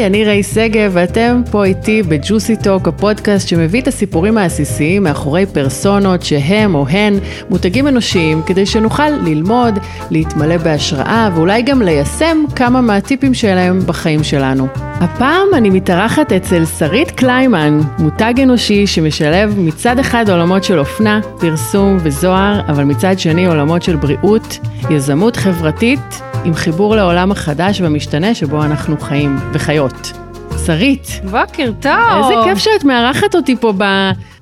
היי, אני ריי שגב, ואתם פה איתי בג'וסי טוק, הפודקאסט שמביא את הסיפורים העסיסיים מאחורי פרסונות שהם או הן מותגים אנושיים, כדי שנוכל ללמוד, להתמלא בהשראה ואולי גם ליישם כמה מהטיפים שלהם בחיים שלנו. הפעם אני מתארחת אצל שרית קליימן, מותג אנושי שמשלב מצד אחד עולמות של אופנה, פרסום וזוהר, אבל מצד שני עולמות של בריאות, יזמות חברתית, עם חיבור לעולם החדש והמשתנה שבו אנחנו חיים וחיות. שרית. בוקר טוב. איזה כיף שאת מארחת אותי פה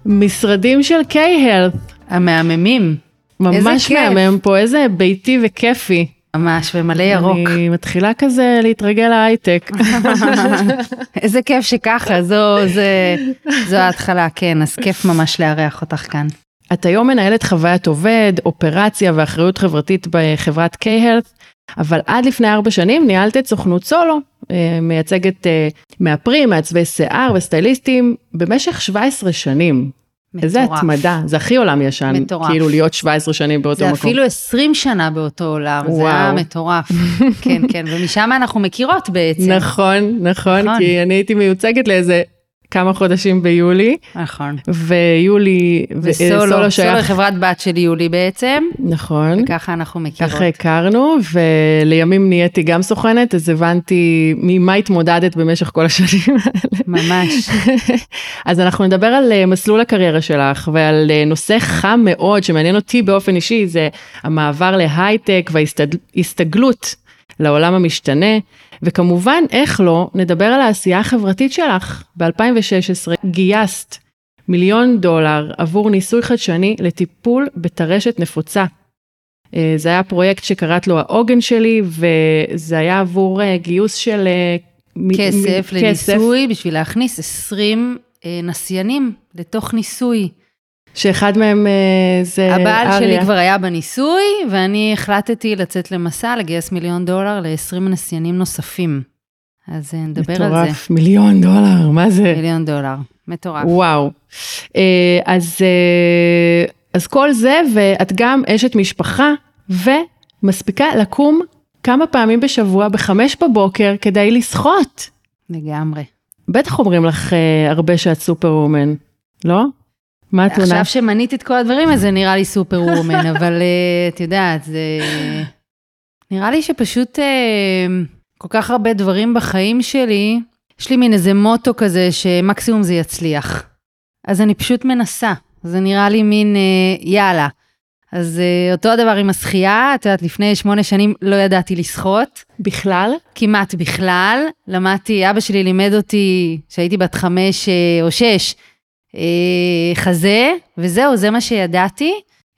במשרדים של K-Health. המהממים. ממש מהמם פה, איזה ביתי וכיפי. ממש, ומלא ירוק. אני מתחילה כזה להתרגל להייטק. איזה כיף שככה, זו, זה, זו ההתחלה, כן, אז כיף ממש לארח אותך כאן. את היום מנהלת חוויית עובד, אופרציה ואחריות חברתית בחברת K-Health, אבל עד לפני ארבע שנים ניהלת את סוכנות סולו, אה, מייצגת אה, מאפרים, מעצבי שיער וסטייליסטים במשך 17 שנים. מטורף. איזה התמדה, זה הכי עולם ישן. מטורף. כאילו להיות 17 שנים באותו זה מקום. זה אפילו 20 שנה באותו עולם, וואו. זה היה מטורף. כן, כן, ומשם אנחנו מכירות בעצם. נכון, נכון, נכון, כי אני הייתי מיוצגת לאיזה כמה חודשים ביולי. נכון. ויולי, וסולו שייך... סולו חברת בת של יולי בעצם. נכון. וככה אנחנו מכירות. ככה הכרנו, ולימים נהייתי גם סוכנת, אז הבנתי ממה התמודדת במשך כל השנים האלה. ממש. אז אנחנו נדבר על אה, מסלול הקריירה שלך, ועל אה, נושא חם מאוד, שמעניין אותי באופן אישי, זה המעבר להייטק וההסתגלות לעולם המשתנה. וכמובן, איך לא, נדבר על העשייה החברתית שלך. ב-2016 גייסת מיליון דולר עבור ניסוי חדשני לטיפול בטרשת נפוצה. אה, זה היה פרויקט שקראת לו העוגן שלי, וזה היה עבור אה, גיוס של... אה, כסף מ- לניסוי כסף. בשביל להכניס 20 נסיינים לתוך ניסוי. שאחד מהם uh, זה אריה. הבעל שלי כבר היה בניסוי, ואני החלטתי לצאת למסע, לגייס מיליון דולר ל-20 נסיינים נוספים. אז אה, נדבר מטורף, על זה. מטורף, מיליון דולר, מה זה? מיליון דולר, מטורף. וואו. Uh, אז, אז כל זה, ואת גם אשת משפחה, ומספיקה לקום כמה פעמים בשבוע בחמש בבוקר כדי לשחות. לגמרי. בטח אומרים לך הרבה שאת סופר וומן, לא? מה התלונה? עכשיו שמנית את כל הדברים, אז זה נראה לי סופר וומן, אבל uh, את יודעת, זה... נראה לי שפשוט uh, כל כך הרבה דברים בחיים שלי, יש לי מין איזה מוטו כזה שמקסימום זה יצליח. אז אני פשוט מנסה. זה נראה לי מין uh, יאללה. אז אותו הדבר עם השחייה, את יודעת, לפני שמונה שנים לא ידעתי לשחות. בכלל? כמעט בכלל. למדתי, אבא שלי לימד אותי, כשהייתי בת חמש או שש, אה, חזה, וזהו, זה מה שידעתי.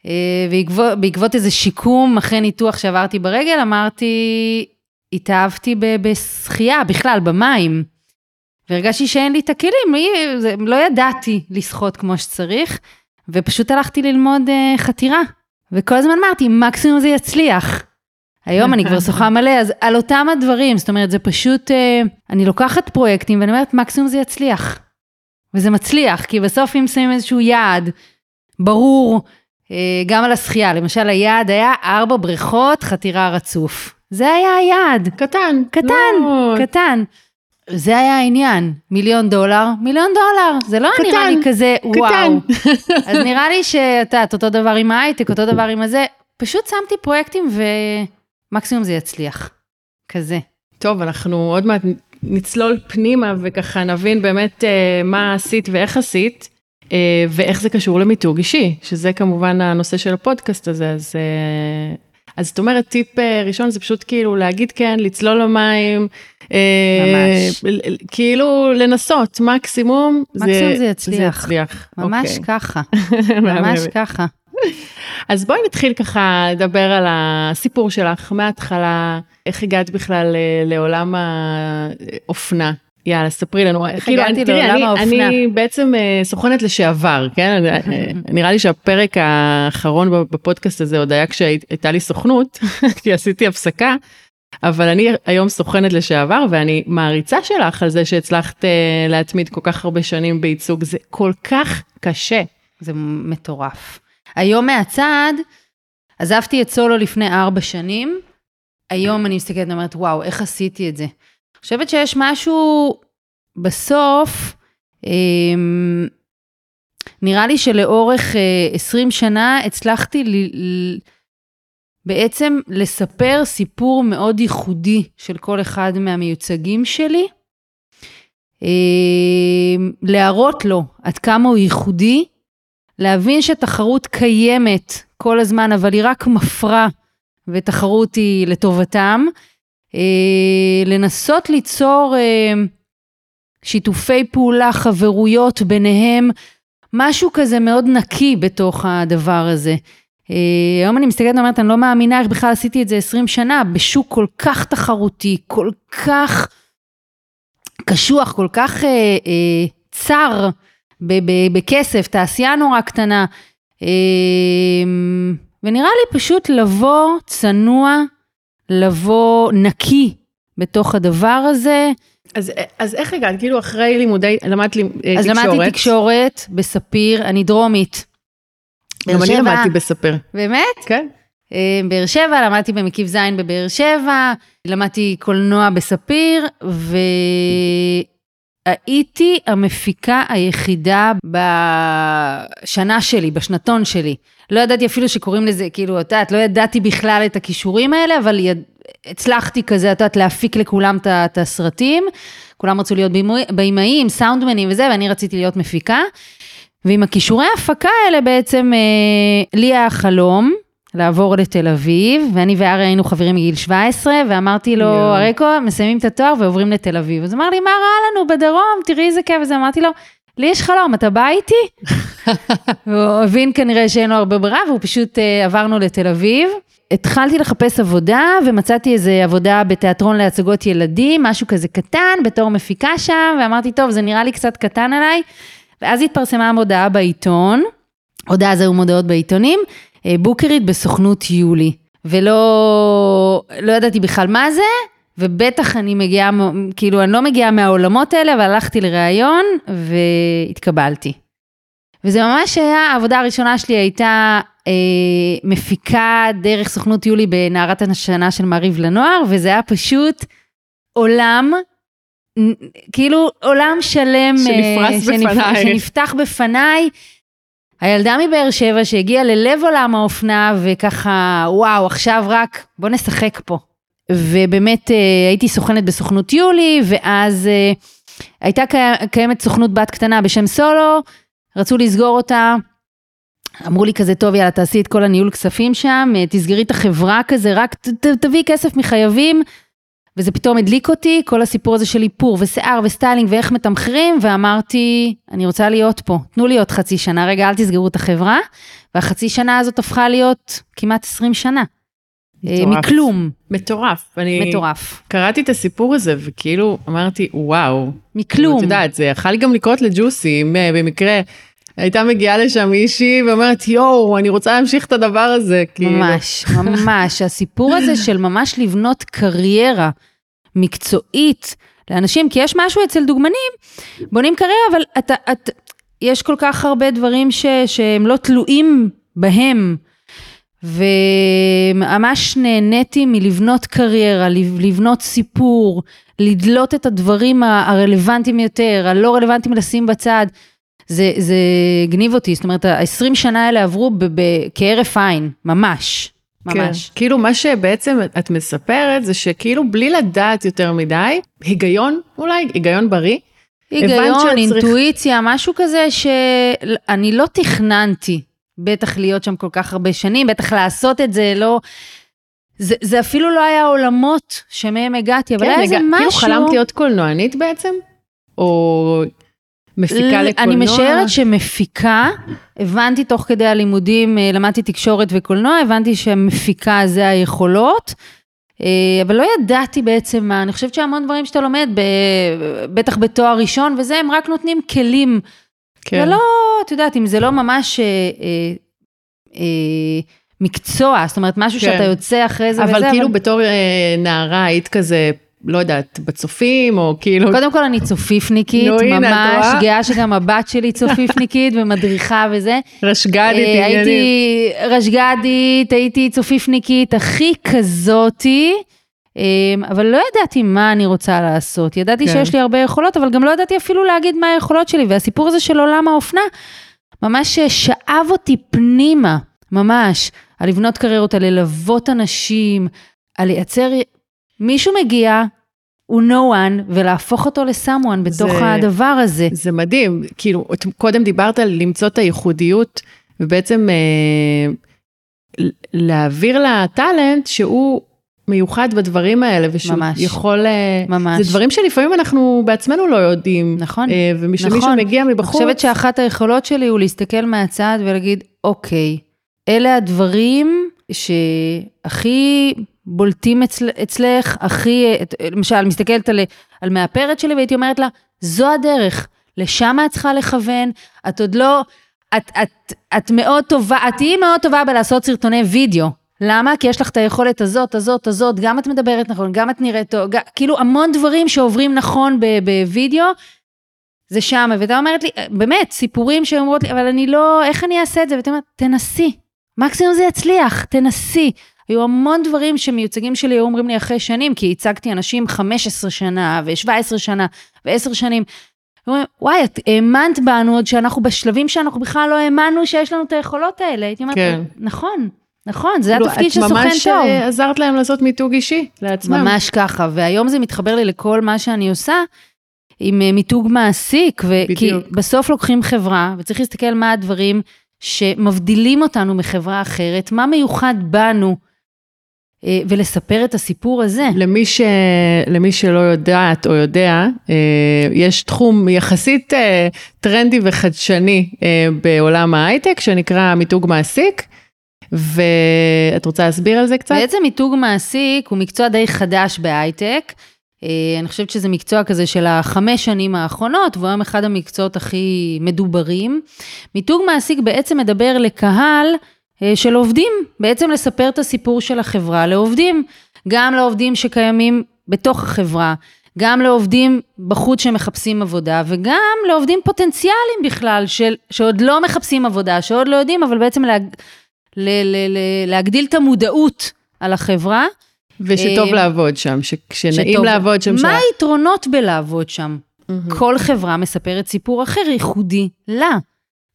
אה, בעקבות איזה שיקום אחרי ניתוח שעברתי ברגל, אמרתי, התאהבתי בשחייה, בכלל, במים. והרגשתי שאין לי את הכלים, לא ידעתי לשחות כמו שצריך, ופשוט הלכתי ללמוד אה, חתירה. וכל הזמן אמרתי, מקסימום זה יצליח. היום אני כבר שוחה מלא, אז על אותם הדברים, זאת אומרת, זה פשוט, אני לוקחת פרויקטים ואני אומרת, מקסימום זה יצליח. וזה מצליח, כי בסוף אם שמים איזשהו יעד ברור, אה, גם על השחייה, למשל היעד היה ארבע בריכות, חתירה רצוף. זה היה היעד. קטן. קטן, לא. קטן. זה היה העניין, מיליון דולר, מיליון דולר, זה לא קטן, נראה לי כזה קטן. וואו. אז נראה לי שאת יודעת, אותו דבר עם ההייטק, אותו דבר עם הזה, פשוט שמתי פרויקטים ומקסימום זה יצליח, כזה. טוב, אנחנו עוד מעט נצלול פנימה וככה נבין באמת אה, מה עשית ואיך עשית, אה, ואיך זה קשור למיתוג אישי, שזה כמובן הנושא של הפודקאסט הזה, אז... אה, אז זאת אומרת, טיפ אה, ראשון זה פשוט כאילו להגיד כן, לצלול למים, אה, ממש. כאילו לנסות, מקסימום, מקסימום זה, זה יצליח. זה יצליח. ממש okay. ככה, ממש ככה. אז בואי נתחיל ככה לדבר על הסיפור שלך מההתחלה, איך הגעת בכלל אה, לעולם האופנה. יאללה, ספרי לנו. איך כאילו, הגעתי תראי, לעולם האופנה? אני בעצם אה, סוכנת לשעבר, כן? אה, נראה לי שהפרק האחרון בפודקאסט הזה עוד היה כשהייתה לי סוכנות, כי עשיתי הפסקה, אבל אני היום סוכנת לשעבר, ואני מעריצה שלך על זה שהצלחת להתמיד כל כך הרבה שנים בייצוג, זה כל כך קשה. זה מטורף. היום מהצד, עזבתי את סולו לפני ארבע שנים, היום אני מסתכלת ואומרת, וואו, איך עשיתי את זה? אני חושבת שיש משהו בסוף, אמ, נראה לי שלאורך 20 שנה הצלחתי ל... בעצם לספר סיפור מאוד ייחודי של כל אחד מהמיוצגים שלי. אמ, להראות לו עד כמה הוא ייחודי, להבין שתחרות קיימת כל הזמן, אבל היא רק מפרה, ותחרות היא לטובתם. אה, לנסות ליצור אה, שיתופי פעולה, חברויות ביניהם, משהו כזה מאוד נקי בתוך הדבר הזה. אה, היום אני מסתכלת ואומרת, אני לא מאמינה איך בכלל עשיתי את זה 20 שנה, בשוק כל כך תחרותי, כל כך קשוח, כל כך אה, אה, צר בכסף, תעשייה נורא קטנה. אה, ונראה לי פשוט לבוא צנוע, לבוא נקי בתוך הדבר הזה. אז, אז איך הגעת? כאילו אחרי לימודי, למדת לי, אה, אז תקשורת. אז למדתי תקשורת בספיר, אני דרומית. גם אני למדתי בספיר. באמת? כן. אה, באר שבע, למדתי במקיף ז' בבאר שבע, למדתי קולנוע בספיר, והייתי המפיקה היחידה בשנה שלי, בשנתון שלי. לא ידעתי אפילו שקוראים לזה, כאילו, את יודעת, לא ידעתי בכלל את הכישורים האלה, אבל יד... הצלחתי כזה, את יודעת, להפיק לכולם את הסרטים. כולם רצו להיות בימאים, סאונדמנים וזה, ואני רציתי להיות מפיקה. ועם הכישורי ההפקה האלה בעצם, אה, לי היה חלום לעבור לתל אביב, ואני וארי היינו חברים מגיל 17, ואמרתי לו, אריקו, מסיימים את התואר ועוברים לתל אביב. אז אמר לי, מה רע לנו בדרום, תראי איזה כיף, וזה אמרתי לו, לי יש חלום, אתה בא איתי? הוא הבין כנראה שאין לו הרבה ברירה, והוא פשוט uh, עברנו לתל אביב. התחלתי לחפש עבודה, ומצאתי איזה עבודה בתיאטרון להצגות ילדים, משהו כזה קטן, בתור מפיקה שם, ואמרתי, טוב, זה נראה לי קצת קטן עליי. ואז התפרסמה המודעה בעיתון, הודעה זה היו מודעות בעיתונים, בוקרית בסוכנות יולי. ולא לא ידעתי בכלל מה זה, ובטח אני מגיעה, כאילו אני לא מגיעה מהעולמות האלה, אבל הלכתי לראיון והתקבלתי. וזה ממש היה, העבודה הראשונה שלי הייתה אה, מפיקה דרך סוכנות יולי בנערת השנה של מעריב לנוער, וזה היה פשוט עולם, כאילו עולם שלם, שנפרס אה, שנפ... בפניי, שנפתח בפניי. הילדה מבאר שבע שהגיעה ללב עולם האופנה וככה, וואו, עכשיו רק בוא נשחק פה. ובאמת אה, הייתי סוכנת בסוכנות יולי, ואז אה, הייתה קיימת סוכנות בת קטנה בשם סולו, רצו לסגור אותה. אמרו לי כזה, טוב, יאללה, תעשי את כל הניהול כספים שם, אה, תסגרי את החברה כזה, רק ת, תביאי כסף מחייבים. וזה פתאום הדליק אותי, כל הסיפור הזה של איפור ושיער וסטיילינג ואיך מתמחרים, ואמרתי, אני רוצה להיות פה, תנו לי עוד חצי שנה, רגע, אל תסגרו את החברה. והחצי שנה הזאת הפכה להיות כמעט 20 שנה. אה, מטורף. מכלום. מטורף. אני מטורף. קראתי את הסיפור הזה וכאילו אמרתי וואו. מכלום. את יודעת, זה יכול גם לקרות לג'וסי, אם אה, במקרה הייתה מגיעה לשם מישהי ואומרת יואו, אני רוצה להמשיך את הדבר הזה. כאילו. ממש, ממש. הסיפור הזה של ממש לבנות קריירה מקצועית לאנשים, כי יש משהו אצל דוגמנים, בונים קריירה, אבל אתה, אתה, יש כל כך הרבה דברים ש, שהם לא תלויים בהם. וממש נהניתי מלבנות קריירה, לבנות סיפור, לדלות את הדברים הרלוונטיים יותר, הלא רלוונטיים לשים בצד. זה, זה גניב אותי, זאת אומרת, ה-20 שנה האלה עברו כהרף עין, ממש. ממש. כן. כאילו מה שבעצם את מספרת זה שכאילו בלי לדעת יותר מדי, היגיון אולי, היגיון בריא. היגיון, אינטואיציה, משהו כזה שאני לא תכננתי בטח להיות שם כל כך הרבה שנים, בטח לעשות את זה, לא... זה, זה אפילו לא היה עולמות שמהם הגעתי, אבל כן, היה איזה כאילו משהו... כאילו חלמת להיות קולנוענית בעצם? או מפיקה לקולנוע? אני משערת שמפיקה, הבנתי תוך כדי הלימודים, אה, למדתי תקשורת וקולנוע, הבנתי שמפיקה זה היכולות. אה, אבל לא ידעתי בעצם מה, אני חושבת שהמון דברים שאתה לומד, בטח בתואר ראשון וזה, הם רק נותנים כלים כן. זה לא, את יודעת, אם זה לא ממש אה, אה, אה, מקצוע, זאת אומרת, משהו כן. שאתה יוצא אחרי זה אבל וזה. כאילו אבל... בתור אה, נערה היית כזה... לא יודעת, בצופים, או כאילו... קודם כל אני צופיפניקית, נו, ממש, גאה שגם הבת שלי צופיפניקית ומדריכה וזה. רשגדית, אה, עניינים. הייתי רשגדית, הייתי צופיפניקית, הכי כזאתי. אמ, אבל לא ידעתי מה אני רוצה לעשות. ידעתי כן. שיש לי הרבה יכולות, אבל גם לא ידעתי אפילו להגיד מה היכולות שלי. והסיפור הזה של עולם האופנה, ממש שאב אותי פנימה, ממש, על לבנות קריירות, על ללוות אנשים, על לייצר... מישהו מגיע, הוא no one, ולהפוך אותו לסאמואן בתוך זה- הדבר הזה. זה מדהים, כאילו, קודם דיברת על למצוא את הייחודיות, ובעצם אה, להעביר לטאלנט שהוא מיוחד בדברים האלה, ושהוא ממש. יכול... אה, ממש. זה דברים שלפעמים אנחנו בעצמנו לא יודעים. נכון. אה, ומשמישהו נכון. מגיע אני מבחוץ... חושבת שאחת היכולות שלי הוא להסתכל מהצד ולהגיד, אוקיי, אלה הדברים שהכי בולטים אצל, אצלך, הכי, למשל, מסתכלת על, על מאפרת שלי והייתי אומרת לה, זו הדרך, לשם את צריכה לכוון, את עוד לא, את, את, את מאוד טובה, את תהיי מאוד טובה בלעשות סרטוני וידאו. למה? כי יש לך את היכולת הזאת, הזאת, הזאת, גם את מדברת נכון, גם את נראית טוב, גם, כאילו המון דברים שעוברים נכון בווידאו, זה שם, והייתה אומרת לי, באמת, סיפורים שאומרות לי, אבל אני לא, איך אני אעשה את זה? ואתה אומרת, תנסי, מקסימום זה יצליח, תנסי. היו המון דברים שמיוצגים שלי היו אומרים לי אחרי שנים, כי הצגתי אנשים 15 שנה ו-17 שנה ו-10 שנים. אומרים, וואי, את האמנת בנו עוד שאנחנו בשלבים שאנחנו בכלל לא האמנו שיש לנו את היכולות האלה. הייתי אומרת, כן. נכון, נכון, זה כאילו, התפקיד של את סוכן ממש טוב. אה, עזרת להם לעשות מיתוג אישי לעצמם. ממש ככה, והיום זה מתחבר לי לכל מה שאני עושה עם אה, מיתוג מעסיק, ו- כי. בסוף לוקחים חברה, וצריך להסתכל מה הדברים שמבדילים אותנו מחברה אחרת, מה מיוחד בנו, ולספר את הסיפור הזה. למי, ש... למי שלא יודעת או יודע, אה, יש תחום יחסית אה, טרנדי וחדשני אה, בעולם ההייטק, שנקרא מיתוג מעסיק, ואת רוצה להסביר על זה קצת? בעצם מיתוג מעסיק הוא מקצוע די חדש בהייטק. אה, אני חושבת שזה מקצוע כזה של החמש שנים האחרונות, והוא היום אחד המקצועות הכי מדוברים. מיתוג מעסיק בעצם מדבר לקהל אה, של עובדים, בעצם לספר את הסיפור של החברה לעובדים, גם לעובדים שקיימים בתוך החברה, גם לעובדים בחוץ שמחפשים עבודה, וגם לעובדים פוטנציאליים בכלל, של, שעוד לא מחפשים עבודה, שעוד לא יודעים, אבל בעצם להג, ל, ל, ל, להגדיל את המודעות על החברה. ושטוב אה, לעבוד שם, ש... שנעים שטוב. לעבוד שם. מה היתרונות בלעבוד שם? מהמם. כל חברה מספרת סיפור אחר, ייחודי לה.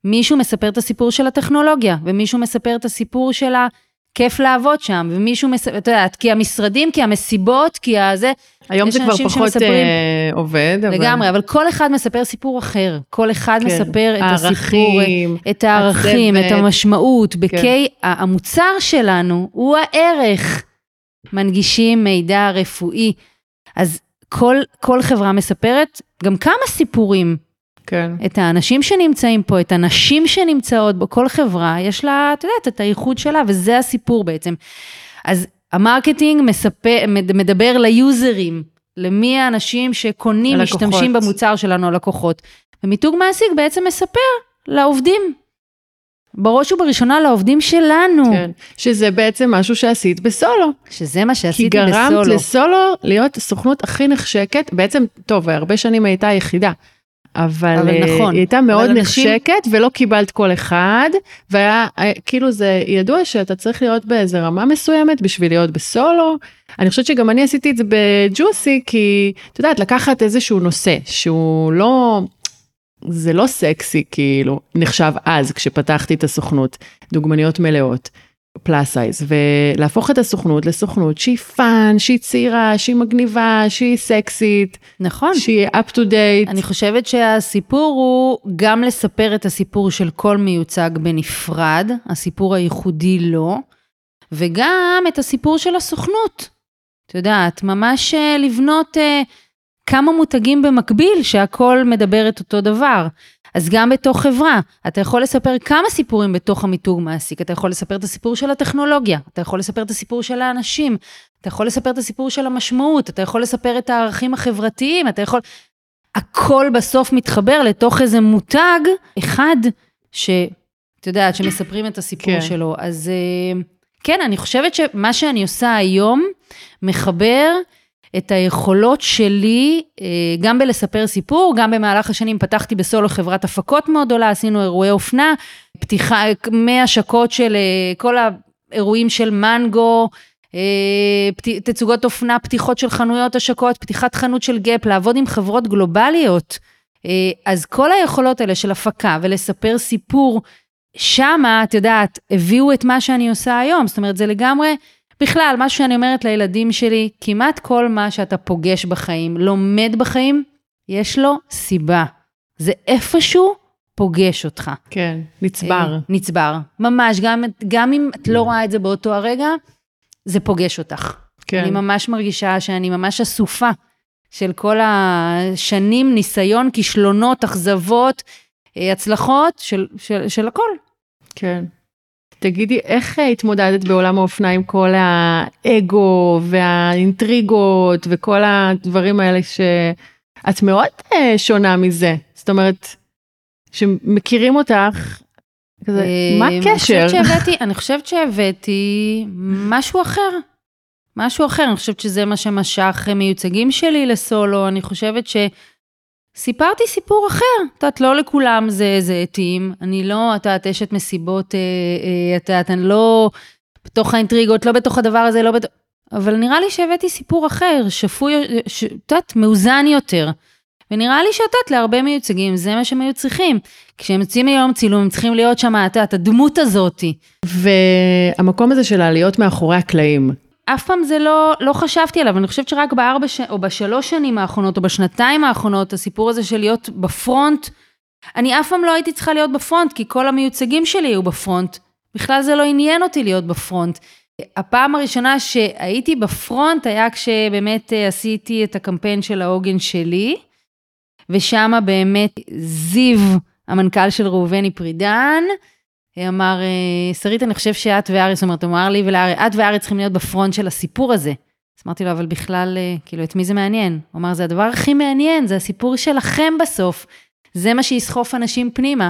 מישהו מספר את הסיפור של הטכנולוגיה, ומישהו מספר את הסיפור של הכיף לעבוד שם, ומישהו מספר, את יודעת, כי המשרדים, כי המסיבות, כי הזה, היום זה כבר פחות שמספרים- אה, עובד, אבל... לגמרי, אבל כל אחד מספר סיפור אחר. כל אחד כן. מספר את הסיפור, הערכים, את הערכים, את הצוות. המשמעות. כן. בקיי, המוצר שלנו הוא הערך. מנגישים מידע רפואי. אז כל, כל חברה מספרת גם כמה סיפורים. כן. את האנשים שנמצאים פה, את הנשים שנמצאות בו, כל חברה, יש לה, את יודעת, את הייחוד שלה, וזה הסיפור בעצם. אז ה marketing מספר, מד- מדבר ליוזרים, למי האנשים שקונים, הלקוחות. משתמשים במוצר שלנו, הלקוחות. ומיתוג מעסיק בעצם מספר לעובדים. בראש ובראשונה לעובדים שלנו, כן. שזה בעצם משהו שעשית בסולו. שזה מה כי שעשיתי גרמת בסולו. לסולו להיות הסוכנות הכי נחשקת, בעצם, טוב, הרבה שנים הייתה יחידה. אבל, אבל אה, נכון. היא הייתה מאוד אבל אנשים- נחשקת ולא קיבלת כל אחד, והיה אה, כאילו זה ידוע שאתה צריך להיות באיזה רמה מסוימת בשביל להיות בסולו. אני חושבת שגם אני עשיתי את זה בג'וסי, כי את יודעת, לקחת איזשהו נושא שהוא לא, זה לא סקסי כאילו, נחשב אז כשפתחתי את הסוכנות, דוגמניות מלאות. plus size, ולהפוך את הסוכנות לסוכנות שהיא fun, שהיא צעירה, שהיא מגניבה, שהיא סקסית, נכון. שהיא up to date. אני חושבת שהסיפור הוא גם לספר את הסיפור של כל מיוצג בנפרד, הסיפור הייחודי לו, וגם את הסיפור של הסוכנות. את יודעת, ממש אה, לבנות אה, כמה מותגים במקביל, שהכל מדבר את אותו דבר. אז גם בתוך חברה, אתה יכול לספר כמה סיפורים בתוך המיתוג מעסיק. אתה יכול לספר את הסיפור של הטכנולוגיה, אתה יכול לספר את הסיפור של האנשים, אתה יכול לספר את הסיפור של המשמעות, אתה יכול לספר את הערכים החברתיים, אתה יכול... הכל בסוף מתחבר לתוך איזה מותג אחד, שאת יודעת, שמספרים את הסיפור כן. שלו. אז אה, כן, אני חושבת שמה שאני עושה היום, מחבר את היכולות שלי, אה, גם בלספר סיפור, גם במהלך השנים פתחתי בסולו חברת הפקות מאוד גדולה, עשינו אירועי אופנה, פתיחה, מהשקות של אה, כל האירועים של מנגו, אה, תצוגות אופנה, פתיחות של חנויות השקות, פתיחת חנות של גאפ, לעבוד עם חברות גלובליות. אז כל היכולות האלה של הפקה ולספר סיפור, שמה, את יודעת, הביאו את מה שאני עושה היום. זאת אומרת, זה לגמרי, בכלל, מה שאני אומרת לילדים שלי, כמעט כל מה שאתה פוגש בחיים, לומד בחיים, יש לו סיבה. זה איפשהו פוגש אותך. כן, נצבר. אה, נצבר, ממש, גם, גם אם את לא רואה את זה באותו הרגע, זה פוגש אותך. כן. אני ממש מרגישה שאני ממש אסופה של כל השנים, ניסיון, כישלונות, אכזבות, אה, הצלחות, של, של, של הכל. כן. תגידי, איך אה, התמודדת בעולם האופנה עם כל האגו והאינטריגות וכל הדברים האלה שאת מאוד שונה מזה? זאת אומרת, שמכירים אותך, כזה, אה, מה הקשר? אני חושבת שהבאתי, אני חושבת שהבאתי משהו אחר. משהו אחר, אני חושבת שזה מה שמשך מיוצגים שלי לסולו, אני חושבת שסיפרתי סיפור אחר. את יודעת, לא לכולם זה התאים. אני לא, את יודעת, אשת מסיבות, אה, אה, את יודעת, אני לא בתוך האינטריגות, לא בתוך הדבר הזה, לא בתוך... אבל נראה לי שהבאתי סיפור אחר, שפוי, את יודעת, מאוזן יותר. ונראה לי שאת יודעת, להרבה מיוצגים, זה מה שהם היו צריכים. כשהם יוצאים היום צילום, הם צריכים להיות שם, את יודעת, הדמות הזאתי. והמקום הזה של העליות מאחורי הקלעים. אף פעם זה לא, לא חשבתי עליו, אני חושבת שרק בארבע ש... או בשלוש שנים האחרונות, או בשנתיים האחרונות, הסיפור הזה של להיות בפרונט, אני אף פעם לא הייתי צריכה להיות בפרונט, כי כל המיוצגים שלי היו בפרונט. בכלל זה לא עניין אותי להיות בפרונט. הפעם הראשונה שהייתי בפרונט היה כשבאמת אה, עשיתי את הקמפיין של העוגן שלי. ושם באמת זיו, המנכ"ל של ראובני פרידן, אמר, אה, שרית, אני חושב שאת וארי, זאת אומרת, הוא אמר לי ולארי, את וארי צריכים להיות בפרונט של הסיפור הזה. אז אמרתי לו, אבל בכלל, אה, כאילו, את מי זה מעניין? הוא אמר, זה הדבר הכי מעניין, זה הסיפור שלכם בסוף. זה מה שיסחוף אנשים פנימה.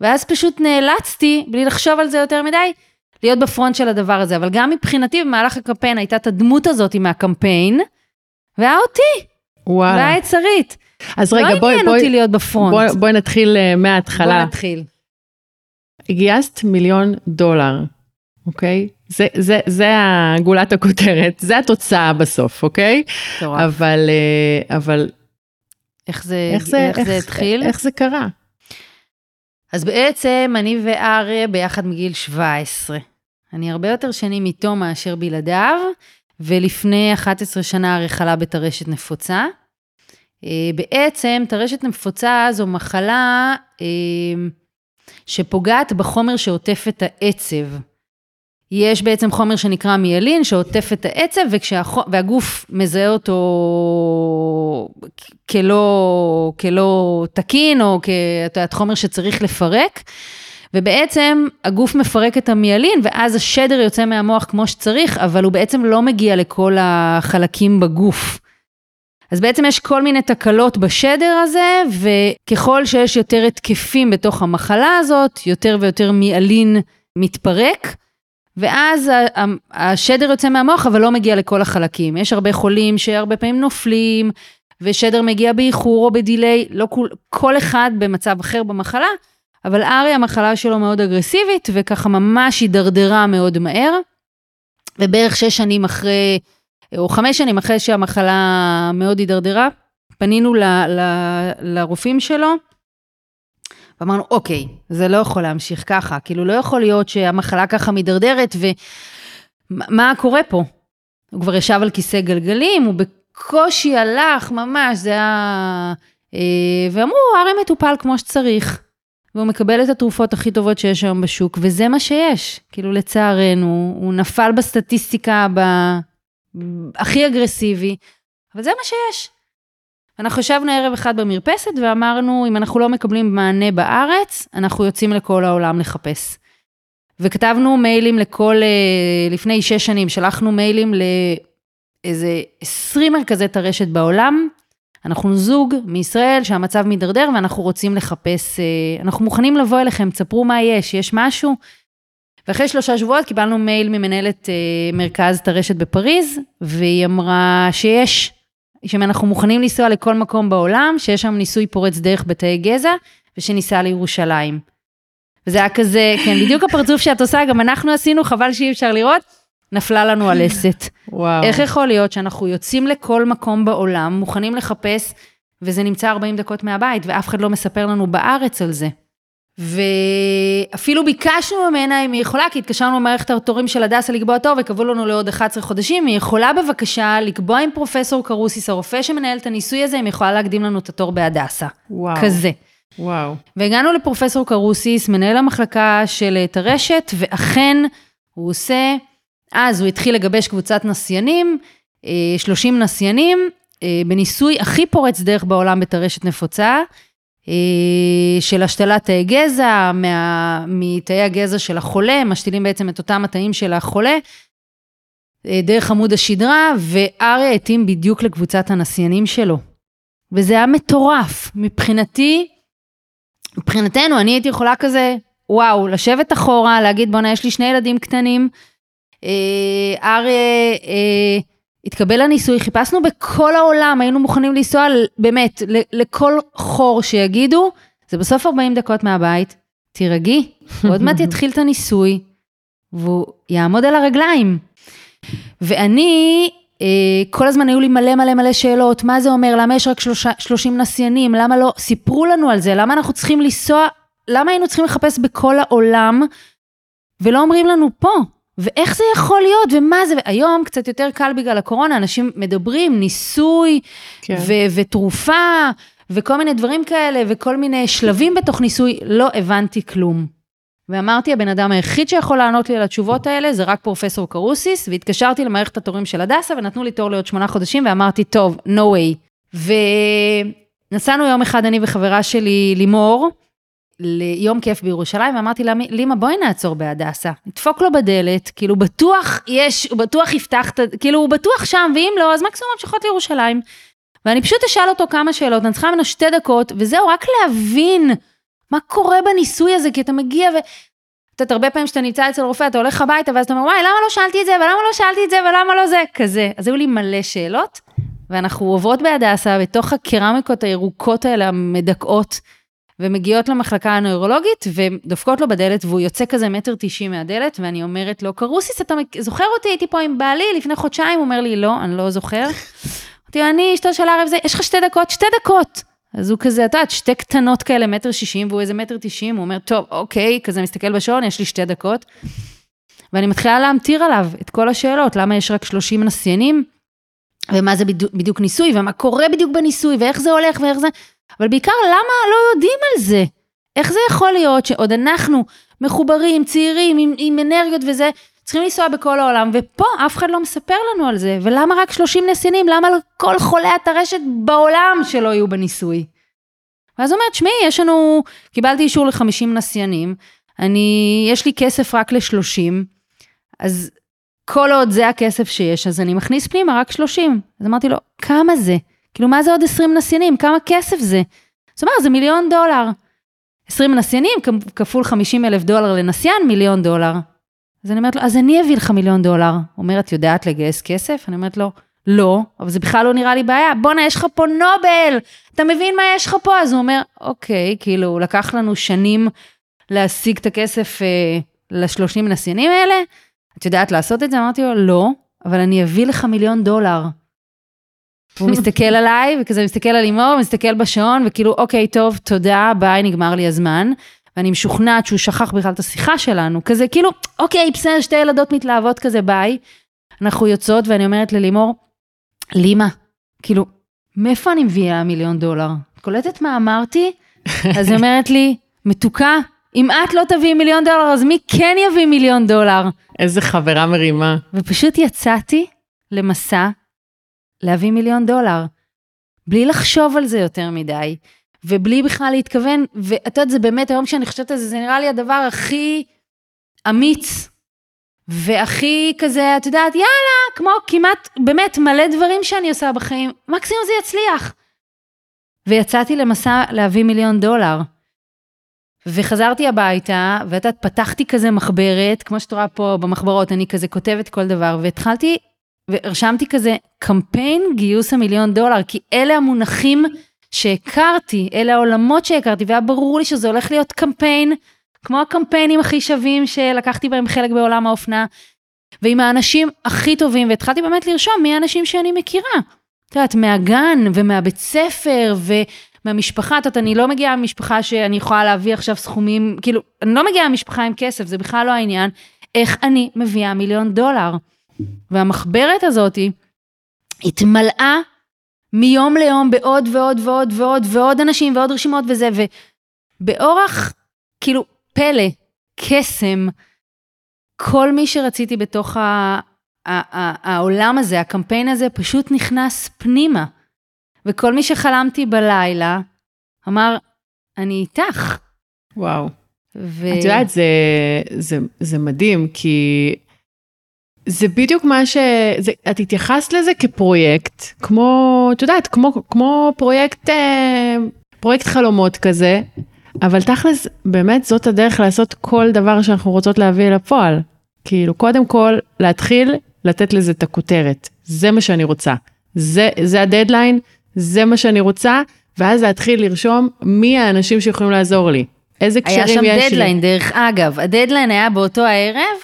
ואז פשוט נאלצתי, בלי לחשוב על זה יותר מדי, להיות בפרונט של הדבר הזה. אבל גם מבחינתי, במהלך הקמפיין הייתה את הדמות הזאת מהקמפיין, והיה אותי. וואלה. והיה את שרית. אז רגע, בואי, בואי, לא עניין אותי להיות בפרונט. בואי, בואי נתחיל uh, מההתחלה. בואי נתחיל. גייסת מיליון דולר, אוקיי? זה, זה, זה הגולת הכותרת, זה התוצאה בסוף, אוקיי? טוב. אבל, uh, אבל... איך זה, איך זה, איך, איך זה התחיל? איך זה קרה? אז בעצם אני ואריה ביחד מגיל 17. אני הרבה יותר שנים איתו מאשר בלעדיו, ולפני 11 שנה אריה חלה בטרשת נפוצה. אה, בעצם טרשת נפוצה זו מחלה אה, שפוגעת בחומר שעוטף את העצב. יש בעצם חומר שנקרא מיאלין שעוטף את העצב וכשהח... והגוף מזהה אותו כלא, כלא תקין או כאת חומר שצריך לפרק. ובעצם הגוף מפרק את המיאלין ואז השדר יוצא מהמוח כמו שצריך, אבל הוא בעצם לא מגיע לכל החלקים בגוף. אז בעצם יש כל מיני תקלות בשדר הזה, וככל שיש יותר התקפים בתוך המחלה הזאת, יותר ויותר מיאלין מתפרק, ואז השדר יוצא מהמוח, אבל לא מגיע לכל החלקים. יש הרבה חולים שהרבה פעמים נופלים, ושדר מגיע באיחור או בדיליי, לא כל, כל אחד במצב אחר במחלה, אבל ארי המחלה שלו מאוד אגרסיבית, וככה ממש הידרדרה מאוד מהר. ובערך שש שנים אחרי או חמש שנים אחרי שהמחלה מאוד הידרדרה, פנינו ל, ל, לרופאים שלו, ואמרנו, אוקיי, זה לא יכול להמשיך ככה, כאילו לא יכול להיות שהמחלה ככה מידרדרת, ומה קורה פה? הוא כבר ישב על כיסא גלגלים, הוא בקושי הלך, ממש, זה היה... אה, ואמרו, הרי מטופל כמו שצריך. והוא מקבל את התרופות הכי טובות שיש היום בשוק, וזה מה שיש. כאילו, לצערנו, הוא נפל בסטטיסטיקה. הכי אגרסיבי, אבל זה מה שיש. אנחנו ישבנו ערב אחד במרפסת ואמרנו, אם אנחנו לא מקבלים מענה בארץ, אנחנו יוצאים לכל העולם לחפש. וכתבנו מיילים לכל, אה, לפני שש שנים, שלחנו מיילים לאיזה 20 מרכזי טרשת בעולם. אנחנו זוג מישראל שהמצב מידרדר ואנחנו רוצים לחפש, אה, אנחנו מוכנים לבוא אליכם, תספרו מה יש, יש משהו? ואחרי שלושה שבועות קיבלנו מייל ממנהלת אה, מרכז טרשת בפריז, והיא אמרה שיש, שאנחנו מוכנים לנסוע לכל מקום בעולם, שיש שם ניסוי פורץ דרך בתאי גזע, ושניסע לירושלים. וזה היה כזה, כן, בדיוק הפרצוף שאת עושה, גם אנחנו עשינו, חבל שאי אפשר לראות. נפלה לנו הלסת. וואו. איך יכול להיות שאנחנו יוצאים לכל מקום בעולם, מוכנים לחפש, וזה נמצא 40 דקות מהבית, ואף אחד לא מספר לנו בארץ על זה. ואפילו ביקשנו ממנה אם היא יכולה, כי התקשרנו למערכת התורים של הדסה לקבוע תור, וקבעו לנו לעוד 11 חודשים, היא יכולה בבקשה לקבוע עם פרופסור קרוסיס, הרופא שמנהל את הניסוי הזה, אם היא יכולה להקדים לנו את התור בהדסה. וואו. כזה. וואו. והגענו לפרופסור קרוסיס, מנהל המחלקה של טרשת, ואכן הוא עושה, אז הוא התחיל לגבש קבוצת נסיינים, אה, 30 נסיינים, אה, בניסוי הכי פורץ דרך בעולם בטרשת נפוצה, אה, של השתלת תאי גזע, מה, מתאי הגזע של החולה, משתילים בעצם את אותם התאים של החולה, אה, דרך עמוד השדרה, ואריה התאים בדיוק לקבוצת הנסיינים שלו. וזה היה מטורף. מבחינתי, מבחינתנו, אני הייתי יכולה כזה, וואו, לשבת אחורה, להגיד, בואנה, יש לי שני ילדים קטנים. אה, אריה אה, התקבל לניסוי, חיפשנו בכל העולם, היינו מוכנים לנסוע, באמת, לכל חור שיגידו, זה בסוף 40 דקות מהבית, תירגעי, עוד מעט יתחיל את הניסוי, והוא יעמוד על הרגליים. ואני, אה, כל הזמן היו לי מלא מלא מלא שאלות, מה זה אומר, למה יש רק שלושה, 30 נסיינים, למה לא, סיפרו לנו על זה, למה אנחנו צריכים לנסוע, למה היינו צריכים לחפש בכל העולם, ולא אומרים לנו פה, ואיך זה יכול להיות, ומה זה, היום קצת יותר קל בגלל הקורונה, אנשים מדברים, ניסוי, כן. ו- ותרופה, וכל מיני דברים כאלה, וכל מיני שלבים בתוך ניסוי, לא הבנתי כלום. ואמרתי, הבן אדם היחיד שיכול לענות לי על התשובות האלה זה רק פרופסור קרוסיס, והתקשרתי למערכת התורים של הדסה, ונתנו לי תור לעוד שמונה חודשים, ואמרתי, טוב, no way. ונסענו יום אחד, אני וחברה שלי, לימור, ליום כיף בירושלים, ואמרתי לה, לימה, בואי נעצור בהדסה, נדפוק לו בדלת, כאילו בטוח יש, הוא בטוח יפתח, כאילו הוא בטוח שם, ואם לא, אז מקסימום המשכות לירושלים. ואני פשוט אשאל אותו כמה שאלות, אני צריכה ממנו שתי דקות, וזהו, רק להבין מה קורה בניסוי הזה, כי אתה מגיע ו... את יודעת, הרבה פעמים כשאתה נמצא אצל רופא, אתה הולך הביתה, ואז אתה אומר, וואי, למה לא שאלתי את זה, ולמה לא שאלתי את זה, ולמה לא זה, כזה. אז היו לי מלא שאלות, ואנחנו עוברות בהדסה, בתוך הקרמיקות הירוקות האלה, המדכאות, ומגיעות למחלקה הנוירולוגית, ודופקות לו בדלת, והוא יוצא כזה מטר תשעים מהדלת, ואני אומרת לו, קרוסיס, אתה זוכר אותי? הייתי פה עם בעלי לפני חודשיים, הוא אומר לי, לא, אני לא זוכר. אמרתי לו, אני אשתו של ערב זה, יש לך שתי דקות? שתי דקות. אז הוא כזה, את יודעת, שתי קטנות כאלה, מטר שישים, והוא איזה מטר תשעים, הוא אומר, טוב, אוקיי, כזה מסתכל בשעון, יש לי שתי דקות. ואני מתחילה להמטיר עליו את כל השאלות, למה יש רק 30 נסיינים, ומה זה בדיוק, בדיוק ניסוי, ומה קורה בדיוק בניסוי, ואיך זה הולך, ואיך זה... אבל בעיקר, למה לא יודעים על זה? איך זה יכול להיות שעוד אנחנו מחוברים, צעירים, עם, עם אנרגיות וזה, צריכים לנסוע בכל העולם, ופה אף אחד לא מספר לנו על זה, ולמה רק 30 נסיינים? למה כל חולי הטרשת בעולם שלא יהיו בניסוי? ואז הוא אומר, תשמעי, יש לנו, קיבלתי אישור ל-50 נסיינים, אני, יש לי כסף רק ל-30, אז כל עוד זה הכסף שיש, אז אני מכניס פנימה רק 30. אז אמרתי לו, כמה זה? כאילו, מה זה עוד 20 נסיינים? כמה כסף זה? זאת אומרת, זה מיליון דולר. 20 נסיינים כפול 50 אלף דולר לנסיין, מיליון דולר. אז אני אומרת לו, אז אני אביא לך מיליון דולר. הוא אומר, את יודעת לגייס כסף? אני אומרת לו, לא, אבל זה בכלל לא נראה לי בעיה. בואנה, יש לך פה נובל, אתה מבין מה יש לך פה? אז הוא אומר, אוקיי, כאילו, לקח לנו שנים להשיג את הכסף אה, ל-30 נסיינים האלה. את יודעת לעשות את זה? אמרתי לו, לא, אבל אני אביא לך מיליון דולר. הוא מסתכל עליי, וכזה מסתכל על לימור, מסתכל בשעון, וכאילו, אוקיי, טוב, תודה, ביי, נגמר לי הזמן. ואני משוכנעת שהוא שכח בכלל את השיחה שלנו, כזה כאילו, אוקיי, בסדר, שתי ילדות מתלהבות כזה, ביי. אנחנו יוצאות, ואני אומרת ללימור, לימה, כאילו, מאיפה אני מביאה מיליון דולר? את קולטת מה אמרתי? אז היא אומרת לי, מתוקה, אם את לא תביאי מיליון דולר, אז מי כן יביא מיליון דולר? איזה חברה מרימה. ופשוט יצאתי למסע להביא מיליון דולר, בלי לחשוב על זה יותר מדי, ובלי בכלל להתכוון, ואת יודעת, זה באמת, היום כשאני חושבת על זה, זה נראה לי הדבר הכי אמיץ, והכי כזה, את יודעת, יאללה, כמו כמעט, באמת, מלא דברים שאני עושה בחיים, מקסימום זה יצליח. ויצאתי למסע להביא מיליון דולר. וחזרתי הביתה, ואת יודעת, פתחתי כזה מחברת, כמו שאת רואה פה במחברות, אני כזה כותבת כל דבר, והתחלתי, ורשמתי כזה קמפיין גיוס המיליון דולר, כי אלה המונחים שהכרתי, אלה העולמות שהכרתי, והיה ברור לי שזה הולך להיות קמפיין, כמו הקמפיינים הכי שווים שלקחתי בהם חלק בעולם האופנה. ועם האנשים הכי טובים, והתחלתי באמת לרשום מי האנשים שאני מכירה. את יודעת, מהגן ומהבית ספר ומהמשפחה, את יודעת, אני לא מגיעה ממשפחה שאני יכולה להביא עכשיו סכומים, כאילו, אני לא מגיעה ממשפחה עם כסף, זה בכלל לא העניין. איך אני מביאה מיליון דולר? והמחברת הזאת התמלאה מיום ליום בעוד ועוד ועוד ועוד ועוד אנשים ועוד רשימות וזה, ובאורח, כאילו, פלא, קסם, כל מי שרציתי בתוך ה... העולם הזה, הקמפיין הזה, פשוט נכנס פנימה. וכל מי שחלמתי בלילה, אמר, אני איתך. וואו. ו... את יודעת, זה, זה, זה מדהים, כי זה בדיוק מה ש... זה, את התייחסת לזה כפרויקט, כמו, את יודעת, כמו, כמו פרויקט, אה, פרויקט חלומות כזה, אבל תכלס, באמת זאת הדרך לעשות כל דבר שאנחנו רוצות להביא לפועל. כאילו, קודם כל, להתחיל לתת לזה את הכותרת. זה מה שאני רוצה. זה, זה הדדליין, זה מה שאני רוצה, ואז להתחיל לרשום מי האנשים שיכולים לעזור לי. איזה קשרים יש לי. היה שם דדליין, דרך אגב. הדדליין היה באותו הערב,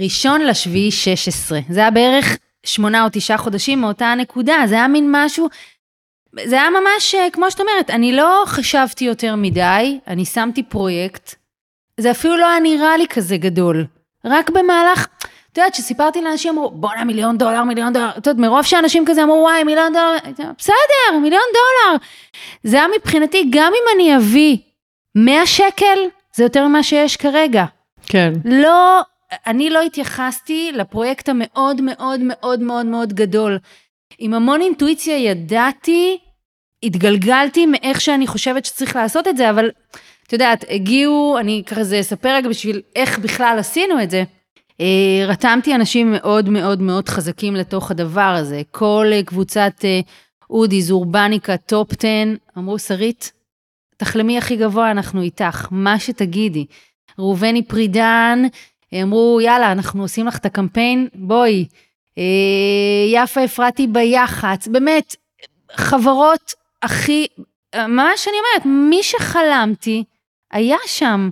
ראשון לשביעי 16. זה היה בערך שמונה או תשעה חודשים מאותה הנקודה, זה היה מין משהו, זה היה ממש, אה, כמו שאת אומרת, אני לא חשבתי יותר מדי, אני שמתי פרויקט, זה אפילו לא היה נראה לי כזה גדול. רק במהלך, את יודעת, כשסיפרתי לאנשים, אמרו, בואנה מיליון דולר, מיליון דולר, את יודעת, מרוב שאנשים כזה אמרו, וואי, מיליון דולר, בסדר, מיליון דולר. זה היה מבחינתי, גם אם אני אביא 100 שקל, זה יותר ממה שיש כרגע. כן. לא, אני לא התייחסתי לפרויקט המאוד מאוד מאוד מאוד מאוד גדול. עם המון אינטואיציה ידעתי, התגלגלתי מאיך שאני חושבת שצריך לעשות את זה, אבל את יודעת, הגיעו, אני כזה אספר רגע בשביל איך בכלל עשינו את זה. אה, רתמתי אנשים מאוד מאוד מאוד חזקים לתוך הדבר הזה. כל אה, קבוצת אה, אודיז, אורבניקה, טופ 10, אמרו, שרית, תחלמי הכי גבוה, אנחנו איתך, מה שתגידי. ראובני פרידן, אמרו, יאללה, אנחנו עושים לך את הקמפיין, בואי. יפה אפרתי ביח"צ, באמת, חברות הכי, ממש אני אומרת, מי שחלמתי היה שם.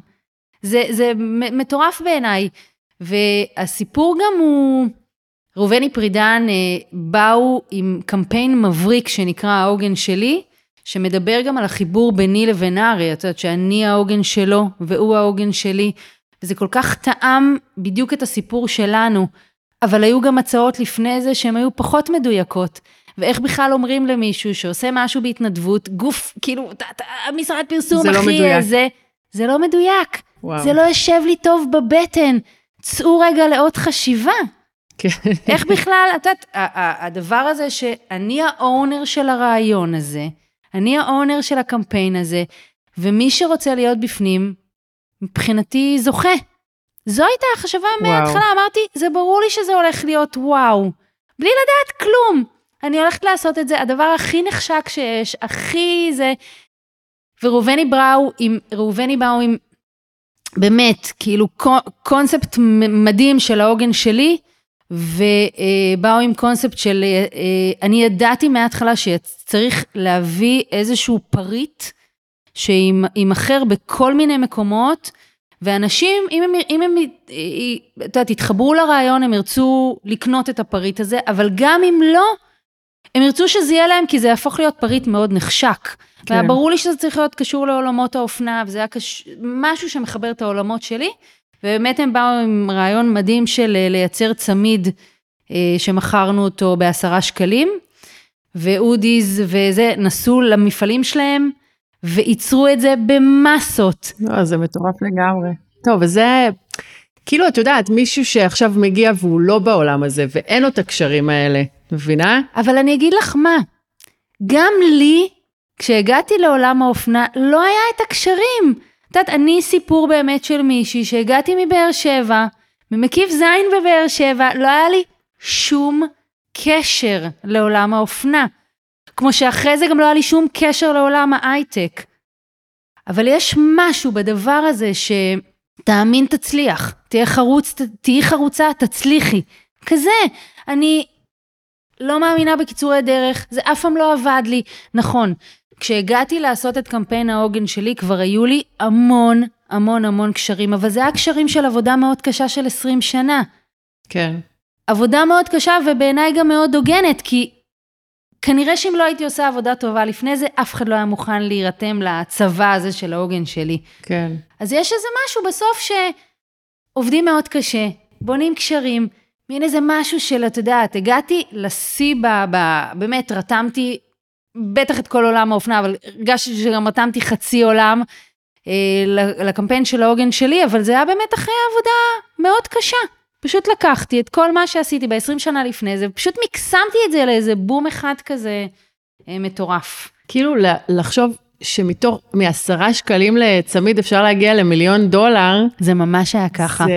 זה, זה מטורף בעיניי. והסיפור גם הוא, ראובני פרידן אה, באו עם קמפיין מבריק שנקרא העוגן שלי, שמדבר גם על החיבור ביני לבין ארי, את יודעת שאני העוגן שלו והוא העוגן שלי, וזה כל כך טעם בדיוק את הסיפור שלנו, אבל היו גם הצעות לפני זה שהן היו פחות מדויקות. ואיך בכלל אומרים למישהו שעושה משהו בהתנדבות, גוף, כאילו, המשרד פרסום זה הכי... לא מדויק. זה, זה לא מדויק. וואו. זה לא יושב לי טוב בבטן. צאו רגע לעוד חשיבה. כן. איך בכלל, את יודעת, הדבר הזה שאני האונר של הרעיון הזה, אני האונר של הקמפיין הזה, ומי שרוצה להיות בפנים, מבחינתי זוכה. זו הייתה החשבה מההתחלה, אמרתי, זה ברור לי שזה הולך להיות וואו. בלי לדעת כלום. אני הולכת לעשות את זה, הדבר הכי נחשק שיש, הכי זה... וראובני בראו עם, ראובני באו עם באמת, כאילו קונספט מדהים של העוגן שלי, ובאו עם קונספט של, אה, אני ידעתי מההתחלה שצריך להביא איזשהו פריט שימכר בכל מיני מקומות, ואנשים, אם הם, אם הם, את יודעת, יתחברו לרעיון, הם ירצו לקנות את הפריט הזה, אבל גם אם לא, הם ירצו שזה יהיה להם, כי זה יהפוך להיות פריט מאוד נחשק. כן. והיה ברור לי שזה צריך להיות קשור לעולמות האופנה, וזה היה קש... משהו שמחבר את העולמות שלי. ובאמת הם באו עם רעיון מדהים של אה, לייצר צמיד אה, שמכרנו אותו בעשרה שקלים, ואודיז וזה, נסעו למפעלים שלהם, וייצרו את זה במסות. לא, זה מטורף לגמרי. טוב, וזה, כאילו, את יודעת, מישהו שעכשיו מגיע והוא לא בעולם הזה, ואין לו את הקשרים האלה, מבינה? אבל אני אגיד לך מה, גם לי כשהגעתי לעולם האופנה, לא היה את הקשרים. את יודעת, אני סיפור באמת של מישהי שהגעתי מבאר שבע, ממקיף זין בבאר שבע, לא היה לי שום קשר לעולם האופנה. כמו שאחרי זה גם לא היה לי שום קשר לעולם ההייטק. אבל יש משהו בדבר הזה שתאמין תצליח, תהיה חרוץ, תהיי חרוצה, תצליחי. כזה, אני לא מאמינה בקיצורי דרך, זה אף פעם לא עבד לי. נכון, כשהגעתי לעשות את קמפיין העוגן שלי, כבר היו לי המון המון המון קשרים, אבל זה היה קשרים של עבודה מאוד קשה של 20 שנה. כן. עבודה מאוד קשה ובעיניי גם מאוד הוגנת, כי כנראה שאם לא הייתי עושה עבודה טובה לפני זה, אף אחד לא היה מוכן להירתם לצבא הזה של העוגן שלי. כן. אז יש איזה משהו בסוף שעובדים מאוד קשה, בונים קשרים, מין איזה משהו של, את יודעת, הגעתי לשיא, ב, ב, באמת, רתמתי בטח את כל עולם האופנה, אבל הרגשתי שגם רתמתי חצי עולם אה, לקמפיין של העוגן שלי, אבל זה היה באמת אחרי עבודה מאוד קשה. פשוט לקחתי את כל מה שעשיתי ב-20 שנה לפני זה, פשוט מקסמתי את זה לאיזה בום אחד כזה אה, מטורף. כאילו לחשוב שמתוך, מעשרה שקלים לצמיד אפשר להגיע למיליון דולר. זה ממש היה ככה. זה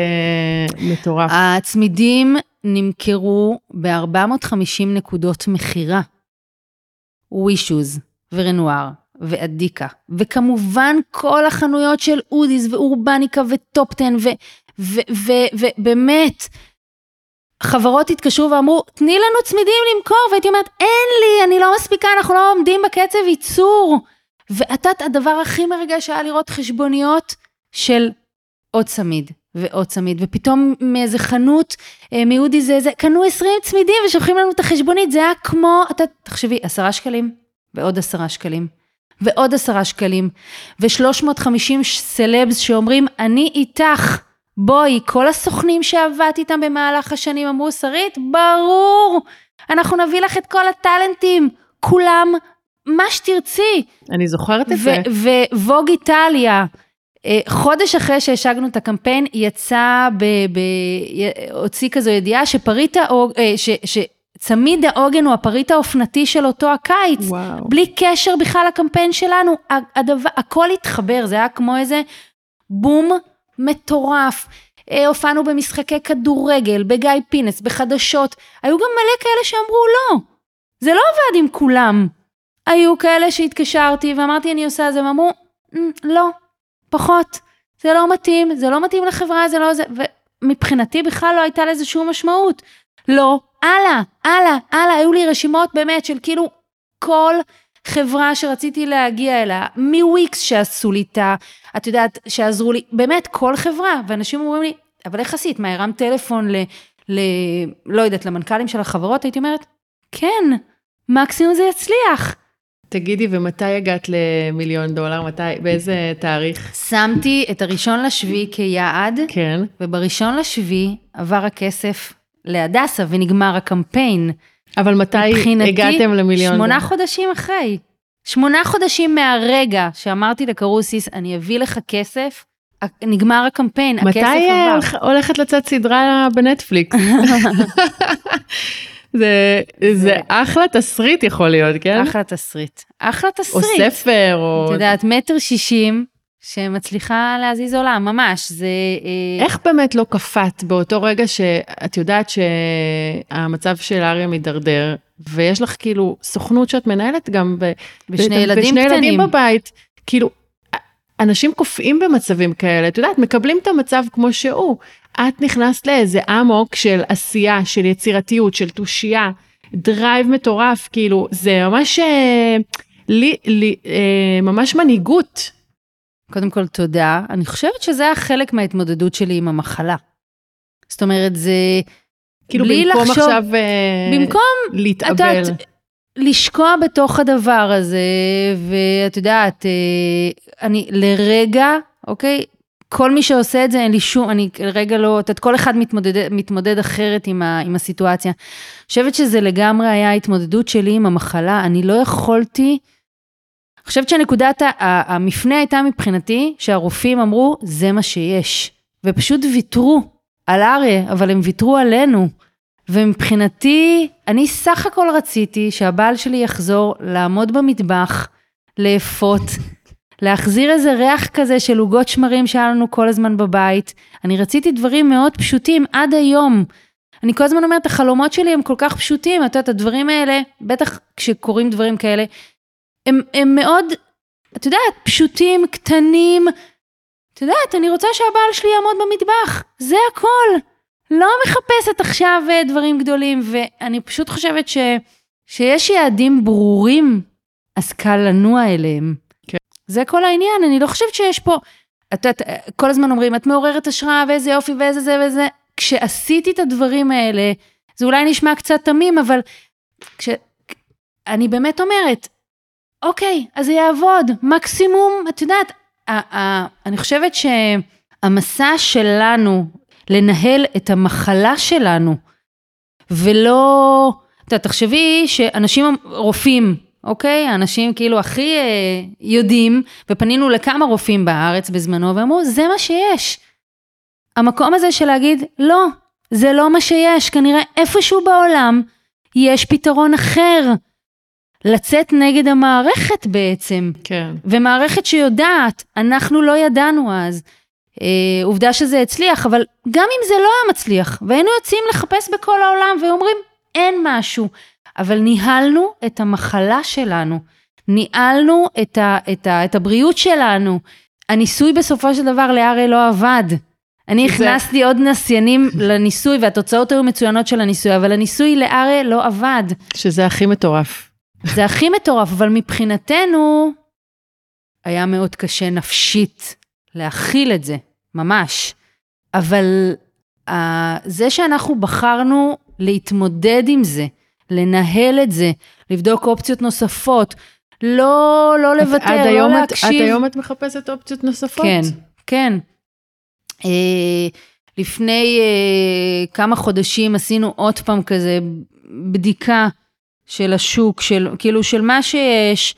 מטורף. הצמידים נמכרו ב-450 נקודות מכירה. ווישוז ורנואר ואדיקה, וכמובן כל החנויות של אודיס ואורבניקה וטופ 10, ובאמת, חברות התקשרו ואמרו, תני לנו צמידים למכור, והייתי אומרת, אין לי, אני לא מספיקה, אנחנו לא עומדים בקצב ייצור. ואתה, הדבר הכי מרגש היה לראות חשבוניות של עוד צמיד ועוד צמיד, ופתאום מאיזה חנות, אה, מאודי זה, זה, קנו 20 צמידים ושולחים לנו את החשבונית, זה היה כמו, אתה, תחשבי, עשרה שקלים ועוד עשרה שקלים. ועוד עשרה שקלים, ו-350 סלבס שאומרים, אני איתך, בואי, כל הסוכנים שעבדת איתם במהלך השנים אמרו, שרית, ברור, אנחנו נביא לך את כל הטאלנטים, כולם, מה שתרצי. אני זוכרת את זה. וווג איטליה, אה, חודש אחרי שהשגנו את הקמפיין, יצא, ב, ב, הוציא כזו ידיעה שפריט, האוג, אה, ש, שצמיד העוגן הוא הפריט האופנתי של אותו הקיץ. וואו. בלי קשר בכלל לקמפיין שלנו, הדבר, הכל התחבר, זה היה כמו איזה בום מטורף. אה, הופענו במשחקי כדורגל, בגיא פינס, בחדשות. היו גם מלא כאלה שאמרו לא, זה לא עבד עם כולם. היו כאלה שהתקשרתי ואמרתי אני עושה את זה, והם אמרו, אמ, לא, פחות, זה לא מתאים, זה לא מתאים לחברה, זה לא זה, ומבחינתי בכלל לא הייתה לזה שום משמעות. לא, הלאה, הלאה, הלאה, היו לי רשימות באמת של כאילו כל חברה שרציתי להגיע אליה, מוויקס שעשו לי את ה... את יודעת, שעזרו לי, באמת, כל חברה, ואנשים אומרים לי, אבל איך עשית? מה, הרמת טלפון ל... ל... לא יודעת, למנכ"לים של החברות? הייתי אומרת, כן, מקסימום זה יצליח. תגידי, ומתי הגעת למיליון דולר? מתי, באיזה תאריך? שמתי את הראשון לשביעי כיעד, כן. ובראשון לשביעי עבר הכסף להדסה ונגמר הקמפיין. אבל מתי הגעתם למיליון? שמונה דולר? חודשים אחרי. שמונה חודשים מהרגע שאמרתי לקרוסיס, אני אביא לך כסף, נגמר הקמפיין, הכסף עבר. מתי הולכת לצאת סדרה בנטפליקס? זה, זה אחלה תסריט יכול להיות, כן? אחלה תסריט. אחלה תסריט. או ספר, או... את יודעת, מטר שישים, שמצליחה להזיז עולם, ממש, זה... אה, איך באמת לא קפאת באותו רגע שאת יודעת שהמצב של אריה מידרדר, ויש לך כאילו סוכנות שאת מנהלת גם ב... בשני ילדים בשני קטנים. ילדים בבית, כאילו, אנשים קופאים במצבים כאלה, את יודעת, מקבלים את המצב כמו שהוא. את נכנסת לאיזה אמוק של עשייה, של יצירתיות, של תושייה, דרייב מטורף, כאילו, זה ממש, אה, לי, לי, אה, ממש מנהיגות. קודם כל, תודה. אני חושבת שזה היה חלק מההתמודדות שלי עם המחלה. זאת אומרת, זה... כאילו, במקום לחשוב, עכשיו אה, במקום, להתאבל. את, לשקוע בתוך הדבר הזה, ואת יודעת, אה, אני לרגע, אוקיי, כל מי שעושה את זה, אין לי שום, אני רגע לא, את כל אחד מתמודד, מתמודד אחרת עם, ה, עם הסיטואציה. אני חושבת שזה לגמרי היה ההתמודדות שלי עם המחלה, אני לא יכולתי, חושבת שנקודת המפנה הייתה מבחינתי, שהרופאים אמרו, זה מה שיש. ופשוט ויתרו על אריה, אבל הם ויתרו עלינו. ומבחינתי, אני סך הכל רציתי שהבעל שלי יחזור לעמוד במטבח, לאפות, להחזיר איזה ריח כזה של עוגות שמרים שהיה לנו כל הזמן בבית. אני רציתי דברים מאוד פשוטים עד היום. אני כל הזמן אומרת, החלומות שלי הם כל כך פשוטים, את יודעת, הדברים האלה, בטח כשקורים דברים כאלה, הם, הם מאוד, את יודעת, פשוטים, קטנים. את יודעת, אני רוצה שהבעל שלי יעמוד במטבח, זה הכל. לא מחפשת עכשיו אה, דברים גדולים, ואני פשוט חושבת ש, שיש יעדים ברורים, אז קל לנוע אליהם. זה כל העניין, אני לא חושבת שיש פה, את יודעת, כל הזמן אומרים, את מעוררת השראה ואיזה יופי ואיזה זה וזה. כשעשיתי את הדברים האלה, זה אולי נשמע קצת תמים, אבל כש... אני באמת אומרת, אוקיי, אז זה יעבוד, מקסימום, את יודעת, אני חושבת שהמסע שלנו לנהל את המחלה שלנו, ולא, את יודעת, תחשבי שאנשים, רופאים, אוקיי? אנשים כאילו הכי אה, יודעים, ופנינו לכמה רופאים בארץ בזמנו, ואמרו, זה מה שיש. המקום הזה של להגיד, לא, זה לא מה שיש, כנראה איפשהו בעולם יש פתרון אחר. לצאת נגד המערכת בעצם. כן. ומערכת שיודעת, אנחנו לא ידענו אז. אה, עובדה שזה הצליח, אבל גם אם זה לא היה מצליח, והיינו יוצאים לחפש בכל העולם ואומרים, אין משהו, אבל ניהלנו את המחלה שלנו, ניהלנו את, ה, את, ה, את הבריאות שלנו. הניסוי בסופו של דבר לאריה לא עבד. אני הכנסתי זה... עוד נסיינים לניסוי, והתוצאות היו מצוינות של הניסוי, אבל הניסוי לאריה לא עבד. שזה הכי מטורף. זה הכי מטורף, אבל מבחינתנו היה מאוד קשה נפשית להכיל את זה, ממש. אבל uh, זה שאנחנו בחרנו להתמודד עם זה, לנהל את זה, לבדוק אופציות נוספות, לא, לא לוותר, לא להקשיב. עד היום את מחפשת אופציות נוספות? כן, כן. Uh, לפני uh, כמה חודשים עשינו עוד פעם כזה בדיקה של השוק, של, כאילו של מה שיש.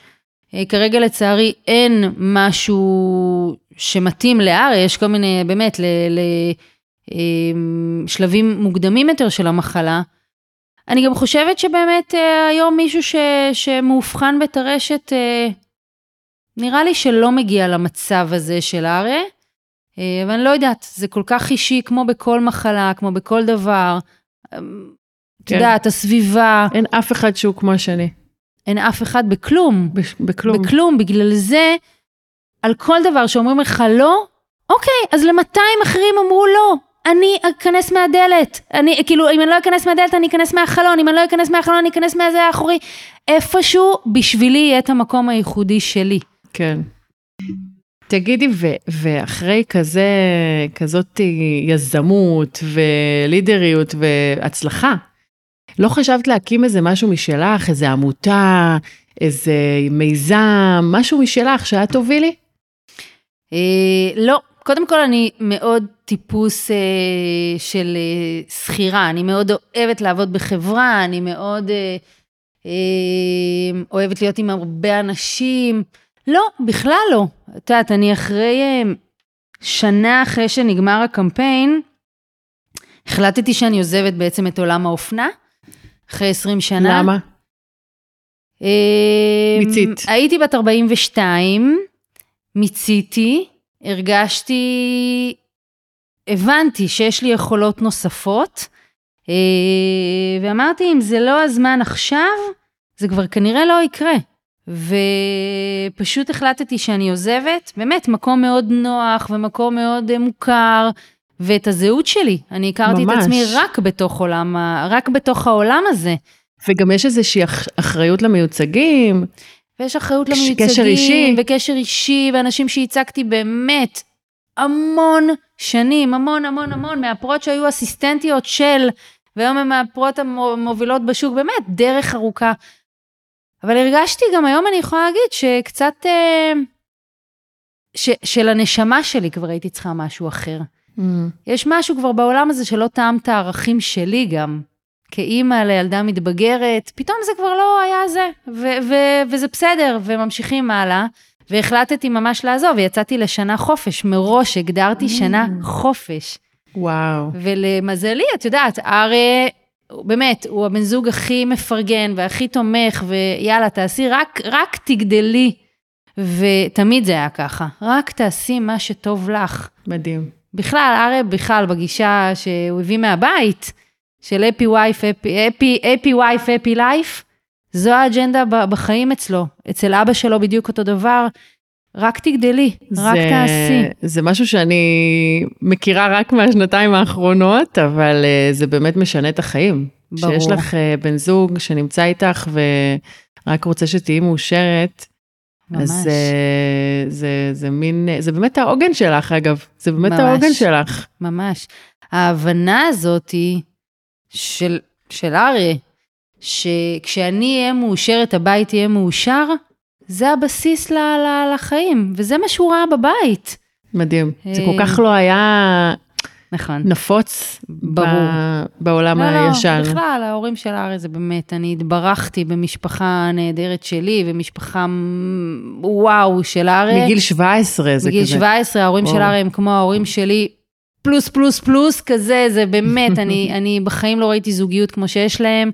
אה, כרגע לצערי אין משהו שמתאים לארי, יש כל מיני, באמת, לשלבים אה, מוקדמים יותר של המחלה. אני גם חושבת שבאמת אה, היום מישהו ש, שמאובחן בטרשת, נראה לי שלא מגיע למצב הזה של אריה, אבל אני לא יודעת, זה כל כך אישי כמו בכל מחלה, כמו בכל דבר. את כן. יודעת, הסביבה. אין אף אחד שהוא כמו השני. אין אף אחד בכלום. בכלום. בכלום. בגלל זה, על כל דבר שאומרים לך לא, אוקיי, אז ל-200 אחרים אמרו לא. אני אכנס מהדלת. אני, כאילו, אם אני לא אכנס מהדלת, אני אכנס מהחלון. אם אני לא אכנס מהחלון, אני אכנס מהזה האחורי. איפשהו, בשבילי יהיה את המקום הייחודי שלי. כן. תגידי, ו- ואחרי כזה, כזאת יזמות ולידריות והצלחה, לא חשבת להקים איזה משהו משלך, איזה עמותה, איזה מיזם, משהו משלך שאת תובילי? אה, לא, קודם כל אני מאוד טיפוס אה, של אה, שכירה, אני מאוד אוהבת לעבוד בחברה, אני מאוד אה, אה, אוהבת להיות עם הרבה אנשים. לא, בכלל לא. את יודעת, אני אחרי, אה, שנה אחרי שנגמר הקמפיין, החלטתי שאני עוזבת בעצם את עולם האופנה. אחרי 20 שנה. למה? אמ, מיצית. הייתי בת 42, מיציתי, הרגשתי, הבנתי שיש לי יכולות נוספות, אה, ואמרתי, אם זה לא הזמן עכשיו, זה כבר כנראה לא יקרה. ופשוט החלטתי שאני עוזבת, באמת, מקום מאוד נוח ומקום מאוד מוכר, ואת הזהות שלי. אני הכרתי ממש. את עצמי רק בתוך עולם, רק בתוך העולם הזה. וגם יש איזושהי אחריות למיוצגים. ויש אחריות למיוצגים, קשר אישי. וקשר אישי, ואנשים שהצגתי באמת המון שנים, המון המון המון, מהפרות שהיו אסיסטנטיות של, והיום הן מהפרות המובילות בשוק, באמת, דרך ארוכה. אבל הרגשתי גם היום, אני יכולה להגיד, שקצת, אה, ש, של הנשמה שלי כבר הייתי צריכה משהו אחר. Mm. יש משהו כבר בעולם הזה שלא טעם את הערכים שלי גם. כאימא לילדה מתבגרת, פתאום זה כבר לא היה זה, ו- ו- וזה בסדר, וממשיכים הלאה. והחלטתי ממש לעזוב, ויצאתי לשנה חופש, מראש הגדרתי mm. שנה חופש. וואו. ולמזלי, את יודעת, אריה, באמת, הוא הבן זוג הכי מפרגן והכי תומך, ויאללה, תעשי, רק, רק תגדלי. ותמיד זה היה ככה, רק תעשי מה שטוב לך. מדהים. בכלל, אריה בכלל, בגישה שהוא הביא מהבית, של אפי וייף, אפי וייף, אפי לייף, זו האג'נדה בחיים אצלו. אצל אבא שלו בדיוק אותו דבר. רק תגדלי, זה, רק תעשי. זה משהו שאני מכירה רק מהשנתיים האחרונות, אבל uh, זה באמת משנה את החיים. ברור. שיש לך uh, בן זוג שנמצא איתך ורק רוצה שתהיי מאושרת, ממש. אז uh, זה, זה מין, זה באמת העוגן שלך אגב, זה באמת ממש, העוגן שלך. ממש. ההבנה הזאתי של, של אריה, שכשאני אהיה מאושרת, הבית יהיה מאושר, זה הבסיס ל, ל, לחיים, וזה מה שהוא ראה בבית. מדהים. זה אה, כל כך לא היה נכון. נפוץ ברור. בעולם לא, הישן. לא, בכלל, ההורים של אריה זה באמת, אני התברכתי במשפחה נהדרת שלי, ומשפחה וואו של אריה. מגיל 17 זה בגיל כזה. 17, ההורים של. אריה הם כמו ההורים שלי, פלוס פלוס פלוס כזה, זה באמת, אני, אני בחיים לא ראיתי זוגיות כמו שיש להם.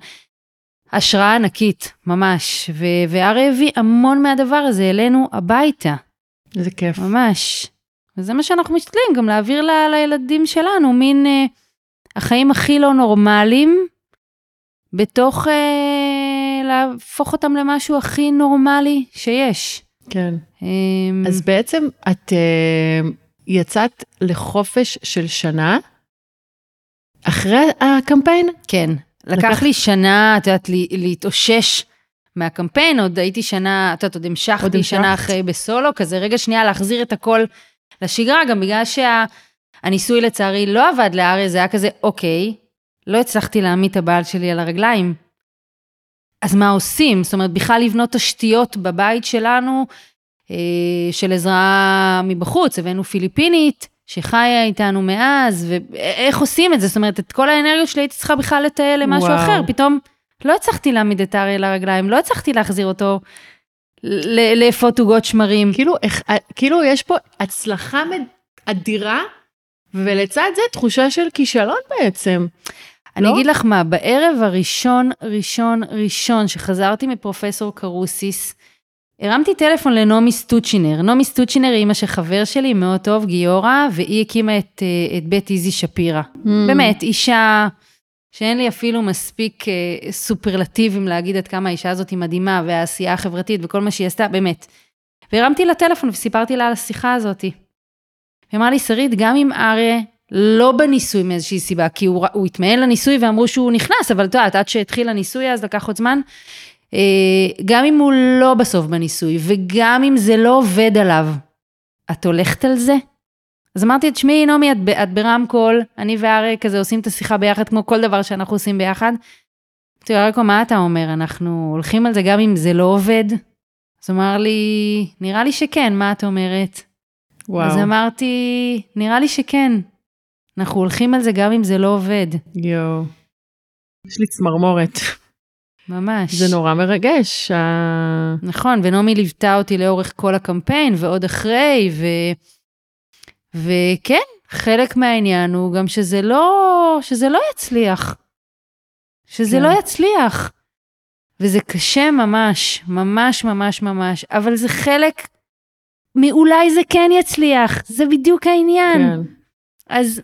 השראה ענקית, ממש. ו- ואריה הביא המון מהדבר הזה אלינו הביתה, איזה כיף. ממש. וזה מה שאנחנו משתדלים, גם להעביר ל- לילדים שלנו, מין אה, החיים הכי לא נורמליים, בתוך אה, להפוך אותם למשהו הכי נורמלי שיש. כן. אה, אז בעצם את אה, יצאת לחופש של שנה אחרי הקמפיין? כן, לקח לקח- לי שנה, את יודעת, לה- להתאושש מהקמפיין, עוד הייתי שנה, את יודעת, עוד המשכתי המשכת. שנה אחרי בסולו, כזה רגע שנייה להחזיר את הכל לשגרה, גם בגלל שהניסוי לצערי לא עבד לאריה, זה היה כזה, אוקיי, לא הצלחתי להעמיד את הבעל שלי על הרגליים. אז מה עושים? זאת אומרת, בכלל לבנות תשתיות בבית שלנו אה, של עזרה מבחוץ, הבאנו פיליפינית שחיה איתנו מאז, ואיך עושים את זה? זאת אומרת, את כל האנרגיות שלי הייתי צריכה בכלל לטייל למשהו וואו. אחר, פתאום לא הצלחתי להעמיד את האריה לרגליים, לא הצלחתי להחזיר אותו לאפות עוגות שמרים. כאילו, איך, כאילו יש פה הצלחה אדירה, ולצד זה תחושה של כישלון בעצם. אני לא? אגיד לך מה, בערב הראשון, ראשון, ראשון, שחזרתי מפרופסור קרוסיס, הרמתי טלפון לנעמי סטוצ'ינר. נעמי סטוצ'ינר היא אימא של חבר שלי, מאוד טוב, גיורא, והיא הקימה את, אה, את בית איזי שפירא. באמת, אישה שאין לי אפילו מספיק אה, סופרלטיבים להגיד עד כמה האישה הזאת היא מדהימה, והעשייה החברתית וכל מה שהיא עשתה, באמת. והרמתי לה טלפון וסיפרתי לה על השיחה הזאת. היא אמרה לי, שרית, גם אם אריה לא בניסוי מאיזושהי סיבה, כי הוא, הוא התמיין לניסוי ואמרו שהוא נכנס, אבל את יודעת, עד שהתחיל הניסוי אז לקח עוד זמן, אה, גם אם הוא לא בסוף בניסוי, וגם אם זה לא עובד עליו, את הולכת על זה? אז אמרתי, תשמעי, נעמי, את, את ברמקול, אני ואריה כזה עושים את השיחה ביחד, כמו כל דבר שאנחנו עושים ביחד. אמרתי לו, רקו, מה אתה אומר? אנחנו הולכים על זה גם אם זה לא עובד? אז הוא אמר לי, נראה לי שכן, מה את אומרת? וואו, אז אמרתי, נראה לי שכן. אנחנו הולכים על זה גם אם זה לא עובד. יואו. יש לי צמרמורת. ממש. זה נורא מרגש. ה- נכון, ונעמי ליוותה אותי לאורך כל הקמפיין ועוד אחרי, ו... וכן, חלק מהעניין הוא גם שזה לא, שזה לא יצליח. שזה כן. לא יצליח. וזה קשה ממש, ממש ממש ממש, אבל זה חלק מאולי זה כן יצליח, זה בדיוק העניין. כן. אז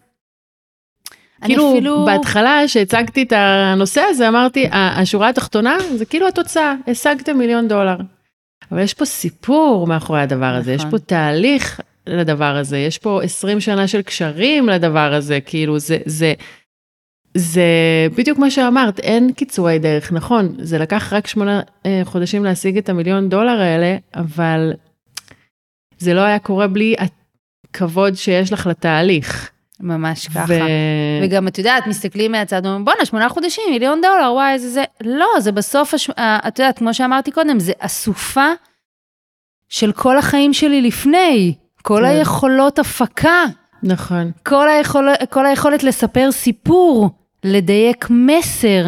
כאילו, אפילו... בהתחלה שהצגתי את הנושא הזה, אמרתי, "ה- השורה התחתונה זה כאילו התוצאה, השגתם מיליון דולר. אבל יש פה סיפור מאחורי הדבר הזה, יש נכון. פה תהליך לדבר הזה, יש פה 20 שנה של קשרים לדבר הזה, כאילו זה, זה, זה בדיוק מה שאמרת, אין קיצורי דרך, נכון, זה לקח רק שמונה אה, חודשים להשיג את המיליון דולר האלה, אבל זה לא היה קורה בלי הכבוד שיש לך לתהליך. ממש ככה. ו... וגם את יודעת, מסתכלים מהצד, אומרים, בואנה, שמונה חודשים, מיליון דולר, וואי, איזה זה. לא, זה בסוף, הש... ה- את יודעת, כמו שאמרתי קודם, זה אסופה של כל החיים שלי לפני. כל כן. היכולות הפקה, נכון. כל, היכול... כל היכולת לספר סיפור, לדייק מסר.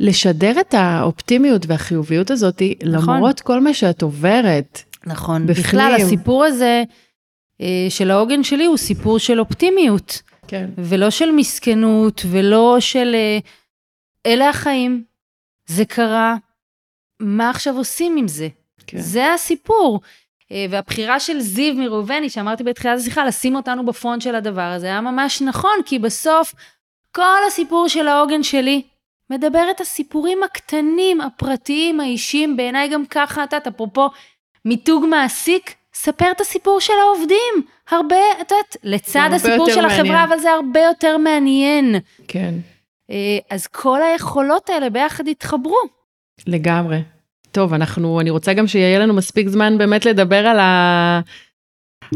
לשדר את האופטימיות והחיוביות הזאת, נכון. למרות כל מה שאת עוברת. נכון. בפנים. בכלל, הסיפור הזה אה, של העוגן שלי הוא סיפור של אופטימיות. כן. ולא של מסכנות, ולא של... אה, אלה החיים, זה קרה, מה עכשיו עושים עם זה? כן. זה הסיפור. אה, והבחירה של זיו מראובני, שאמרתי בתחילת השיחה, לשים אותנו בפרונט של הדבר הזה, היה ממש נכון, כי בסוף כל הסיפור של העוגן שלי מדבר את הסיפורים הקטנים, הפרטיים, האישיים, בעיניי גם ככה, את אפרופו מיתוג מעסיק, ספר את הסיפור של העובדים. הרבה, את יודעת, לצד הסיפור של מעניין. החברה, אבל זה הרבה יותר מעניין. כן, אה, אז כל היכולות האלה ביחד התחברו. לגמרי. טוב, אנחנו, אני רוצה גם שיהיה לנו מספיק זמן באמת לדבר על, ה,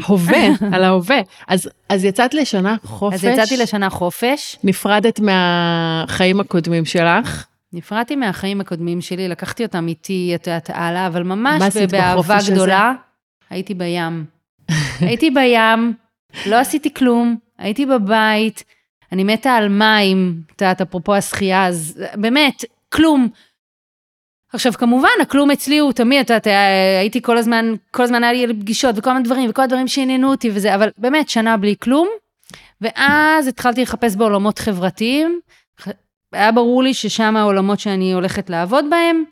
הווה, על ההווה. אז, אז יצאת לשנה חופש. אז יצאתי לשנה חופש, נפרדת מהחיים הקודמים שלך. נפרדתי מהחיים הקודמים שלי, לקחתי אותם איתי, את יודעת, הלאה, אבל ממש באהבה בחופש הזה? גדולה, הייתי בים. הייתי בים, לא עשיתי כלום, הייתי בבית, אני מתה על מים, את יודעת, אפרופו השחייה, אז באמת, כלום. עכשיו, כמובן, הכלום אצלי הוא תמיד, את יודעת, הייתי כל הזמן, כל הזמן היה לי פגישות וכל מיני דברים, וכל הדברים שעניינו אותי וזה, אבל באמת, שנה בלי כלום. ואז התחלתי לחפש בעולמות חברתיים. היה ברור לי ששם העולמות שאני הולכת לעבוד בהם,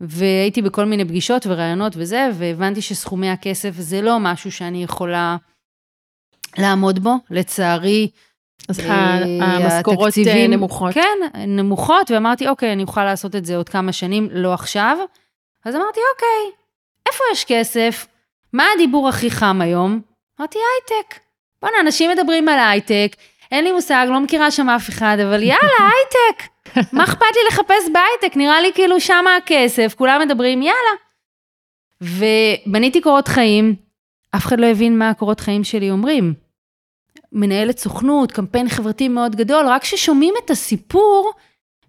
והייתי בכל מיני פגישות ורעיונות וזה, והבנתי שסכומי הכסף זה לא משהו שאני יכולה לעמוד בו, לצערי. אז אה, המשכורות אה, נמוכות. כן, נמוכות, ואמרתי, אוקיי, אני אוכל לעשות את זה עוד כמה שנים, לא עכשיו. אז אמרתי, אוקיי, איפה יש כסף? מה הדיבור הכי חם היום? אמרתי, הייטק. בוא'נה, אנשים מדברים על הייטק, אין לי מושג, לא מכירה שם אף אחד, אבל יאללה, הייטק. מה אכפת לי לחפש בהייטק? נראה לי כאילו שמה הכסף, כולם מדברים, יאללה. ובניתי קורות חיים, אף אחד לא הבין מה הקורות חיים שלי אומרים. מנהלת סוכנות, קמפיין חברתי מאוד גדול, רק כששומעים את הסיפור,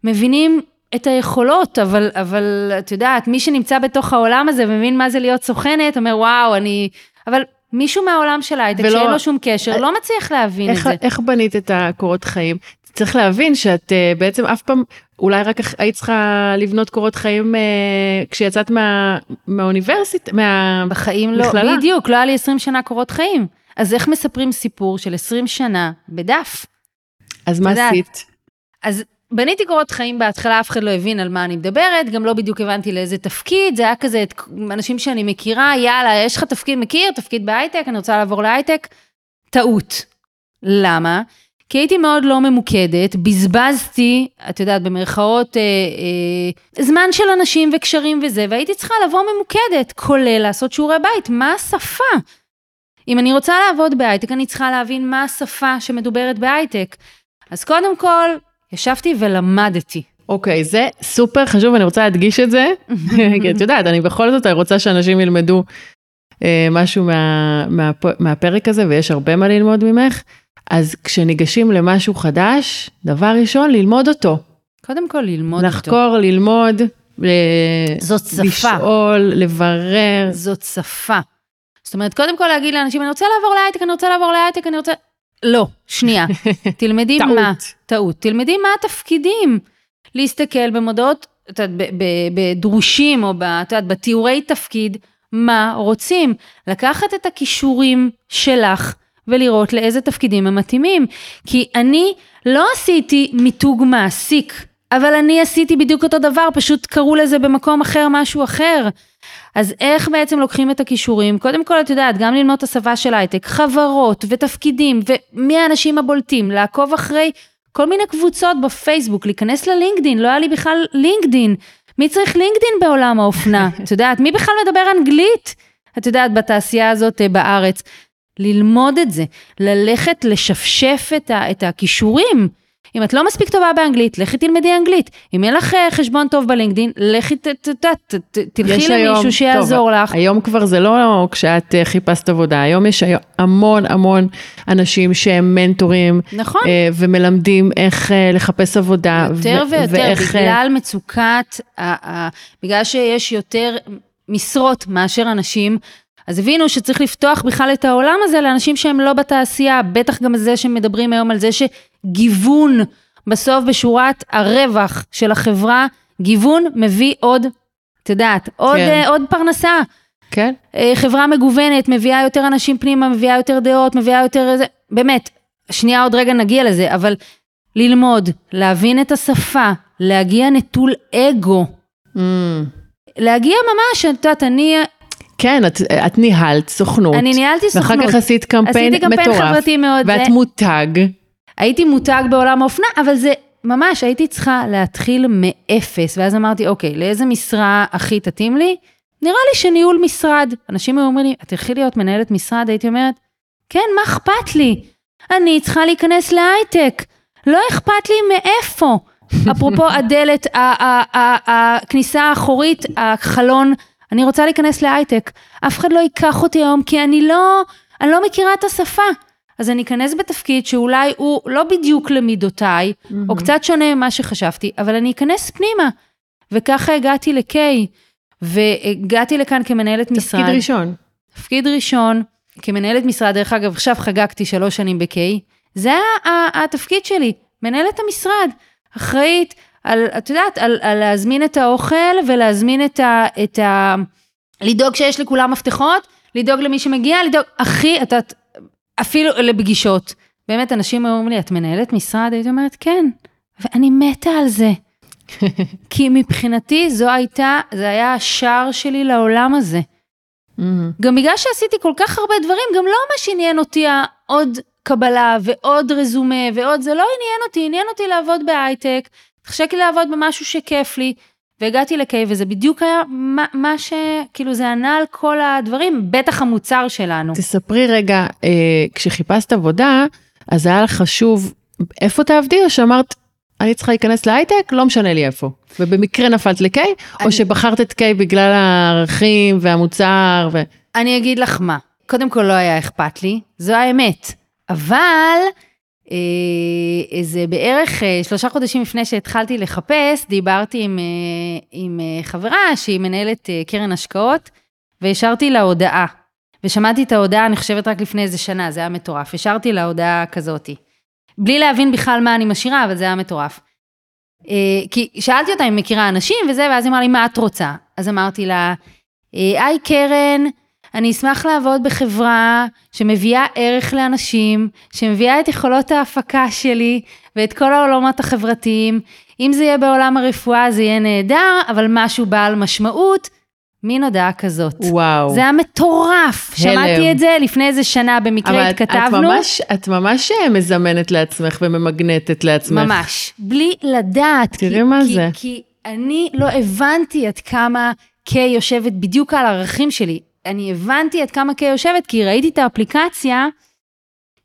מבינים את היכולות, אבל, אבל את יודעת, מי שנמצא בתוך העולם הזה ומבין מה זה להיות סוכנת, אומר, וואו, אני... אבל מישהו מהעולם של ההייטק, ולא- שאין לו שום קשר, לא מצליח להבין את איך, זה. איך בנית את הקורות חיים? צריך להבין שאת uh, בעצם אף פעם, אולי רק היית צריכה לבנות קורות חיים uh, כשיצאת מה, מהאוניברסיטה, מה... בחיים לא, מכללה. בדיוק, לא היה לי 20 שנה קורות חיים. אז איך מספרים סיפור של 20 שנה בדף? אז מה יודעת. עשית? אז בניתי קורות חיים בהתחלה, אף אחד לא הבין על מה אני מדברת, גם לא בדיוק הבנתי לאיזה תפקיד, זה היה כזה, את אנשים שאני מכירה, יאללה, יש לך תפקיד, מכיר? תפקיד בהייטק, אני רוצה לעבור להייטק. טעות. למה? כי הייתי מאוד לא ממוקדת, בזבזתי, את יודעת, במרכאות, אה, אה, זמן של אנשים וקשרים וזה, והייתי צריכה לבוא ממוקדת, כולל לעשות שיעורי בית, מה השפה? אם אני רוצה לעבוד בהייטק, אני צריכה להבין מה השפה שמדוברת בהייטק. אז קודם כל, ישבתי ולמדתי. אוקיי, זה סופר חשוב, אני רוצה להדגיש את זה, כי את יודעת, אני בכל זאת רוצה שאנשים ילמדו אה, משהו מה, מה, מהפרק הזה, ויש הרבה מה ללמוד ממך. אז כשניגשים למשהו חדש, דבר ראשון, ללמוד אותו. קודם כל, ללמוד אותו. לחקור, ללמוד, ל- זאת שפה. לשאול, לברר. זאת שפה. זאת אומרת, קודם כל להגיד לאנשים, אני רוצה לעבור להייטק, אני רוצה לעבור להייטק, אני רוצה... לא, שנייה. תלמדי טעות. מה... טעות. תלמדי מה התפקידים. להסתכל במודעות, את יודעת, בדרושים, או את יודעת, בתיאורי תפקיד, מה רוצים. לקחת את הכישורים שלך ולראות לאיזה תפקידים הם מתאימים. כי אני לא עשיתי מיתוג מעסיק, אבל אני עשיתי בדיוק אותו דבר, פשוט קראו לזה במקום אחר משהו אחר. אז איך בעצם לוקחים את הכישורים? קודם כל, את יודעת, גם ללמוד את השפה של הייטק, חברות ותפקידים, ומי האנשים הבולטים, לעקוב אחרי כל מיני קבוצות בפייסבוק, להיכנס ללינקדין, לא היה לי בכלל לינקדין. מי צריך לינקדין בעולם האופנה? את יודעת, מי בכלל מדבר אנגלית? את יודעת, בתעשייה הזאת אה, בארץ. ללמוד את זה, ללכת לשפשף את, ה, את הכישורים. אם את לא מספיק טובה באנגלית, לכי תלמדי אנגלית. אם אין לך אה, חשבון טוב בלינקדין, לכי, ת, ת, ת, ת, ת, תלכי למישהו שיעזור לך. היום כבר זה לא כשאת אה, חיפשת עבודה, היום יש המון המון אנשים שהם מנטורים, נכון. אה, ומלמדים איך לחפש עבודה. יותר ויותר, בגלל מצוקת, בגלל שיש יותר משרות מאשר אנשים, אז הבינו שצריך לפתוח בכלל את העולם הזה לאנשים שהם לא בתעשייה, בטח גם זה שמדברים היום על זה שגיוון, בסוף בשורת הרווח של החברה, גיוון מביא עוד, את יודעת, עוד, כן. אה, עוד פרנסה. כן, אה, חברה מגוונת, מביאה יותר אנשים פנימה, מביאה יותר דעות, מביאה יותר איזה, באמת, שנייה עוד רגע נגיע לזה, אבל ללמוד, להבין את השפה, להגיע נטול אגו, Mm. להגיע ממש, את יודעת, אני, כן, את, את ניהלת סוכנות, אני ניהלתי ואחר סוכנות, כך עשית קמפיין עשיתי קמפיין מטורף, חברתי מאוד, ואת זה- מותג, הייתי מותג בעולם האופנה, אבל זה ממש, הייתי צריכה להתחיל מאפס, ואז אמרתי, אוקיי, לאיזה משרה הכי תתאים לי? נראה לי שניהול משרד. אנשים היו אומרים לי, את תלכי להיות מנהלת משרד? הייתי אומרת, כן, מה אכפת לי? אני צריכה להיכנס להייטק, לא אכפת לי מאיפה. אפרופו הדלת, הכניסה האחורית, החלון, אני רוצה להיכנס להייטק. אף אחד לא ייקח אותי היום, כי אני לא, אני לא מכירה את השפה. אז אני אכנס בתפקיד שאולי הוא לא בדיוק למידותיי, mm-hmm. או קצת שונה ממה שחשבתי, אבל אני אכנס פנימה. וככה הגעתי ל-K, והגעתי לכאן כמנהלת משרד. תפקיד ראשון. תפקיד ראשון, כמנהלת משרד, דרך אגב, עכשיו חגגתי שלוש שנים ב-K, זה התפקיד שלי, מנהלת המשרד, אחראית על, את יודעת, על, על להזמין את האוכל ולהזמין את ה... את ה לדאוג שיש לכולם מפתחות, לדאוג למי שמגיע, לדאוג, הכי, את יודעת, אפילו לפגישות. באמת, אנשים אומרים לי, את מנהלת משרד? הייתי אומרת, כן, ואני מתה על זה. כי מבחינתי זו הייתה, זה היה השער שלי לעולם הזה. Mm-hmm. גם בגלל שעשיתי כל כך הרבה דברים, גם לא ממש עניין אותי העוד קבלה ועוד רזומה ועוד, זה לא עניין אותי, עניין אותי לעבוד בהייטק, החשק לי לעבוד במשהו שכיף לי, והגעתי לקיי, וזה בדיוק היה מה, מה ש... כאילו זה ענה על כל הדברים, בטח המוצר שלנו. תספרי רגע, אה, כשחיפשת עבודה, אז היה לך חשוב איפה תעבדי, או שאמרת, אני צריכה להיכנס להייטק, לא משנה לי איפה. ובמקרה נפלת לקיי, אני... או שבחרת את קיי בגלל הערכים והמוצר ו... אני אגיד לך מה, קודם כל לא היה אכפת לי, זו האמת. אבל איזה בערך אה, שלושה חודשים לפני שהתחלתי לחפש, דיברתי עם, אה, עם חברה שהיא מנהלת קרן השקעות, והשארתי לה הודעה. ושמעתי את ההודעה, אני חושבת רק לפני איזה שנה, זה היה מטורף. השארתי לה הודעה כזאתי. בלי להבין בכלל מה אני משאירה, אבל זה היה מטורף. כי שאלתי אותה אם מכירה אנשים וזה, ואז היא אמרה לי, מה את רוצה? אז אמרתי לה, היי קרן, אני אשמח לעבוד בחברה שמביאה ערך לאנשים, שמביאה את יכולות ההפקה שלי ואת כל העולמות החברתיים. אם זה יהיה בעולם הרפואה זה יהיה נהדר, אבל משהו בעל משמעות, מין הודעה כזאת. וואו. זה היה מטורף. הלם. שמעתי את זה לפני איזה שנה, במקרה אבל התכתבנו. אבל את את ממש אה, מזמנת לעצמך וממגנטת לעצמך. ממש. בלי לדעת. תראי כי, מה כי, זה. כי אני לא הבנתי עד כמה קיי יושבת בדיוק על הערכים שלי. אני הבנתי עד כמה קיי יושבת, כי ראיתי את האפליקציה,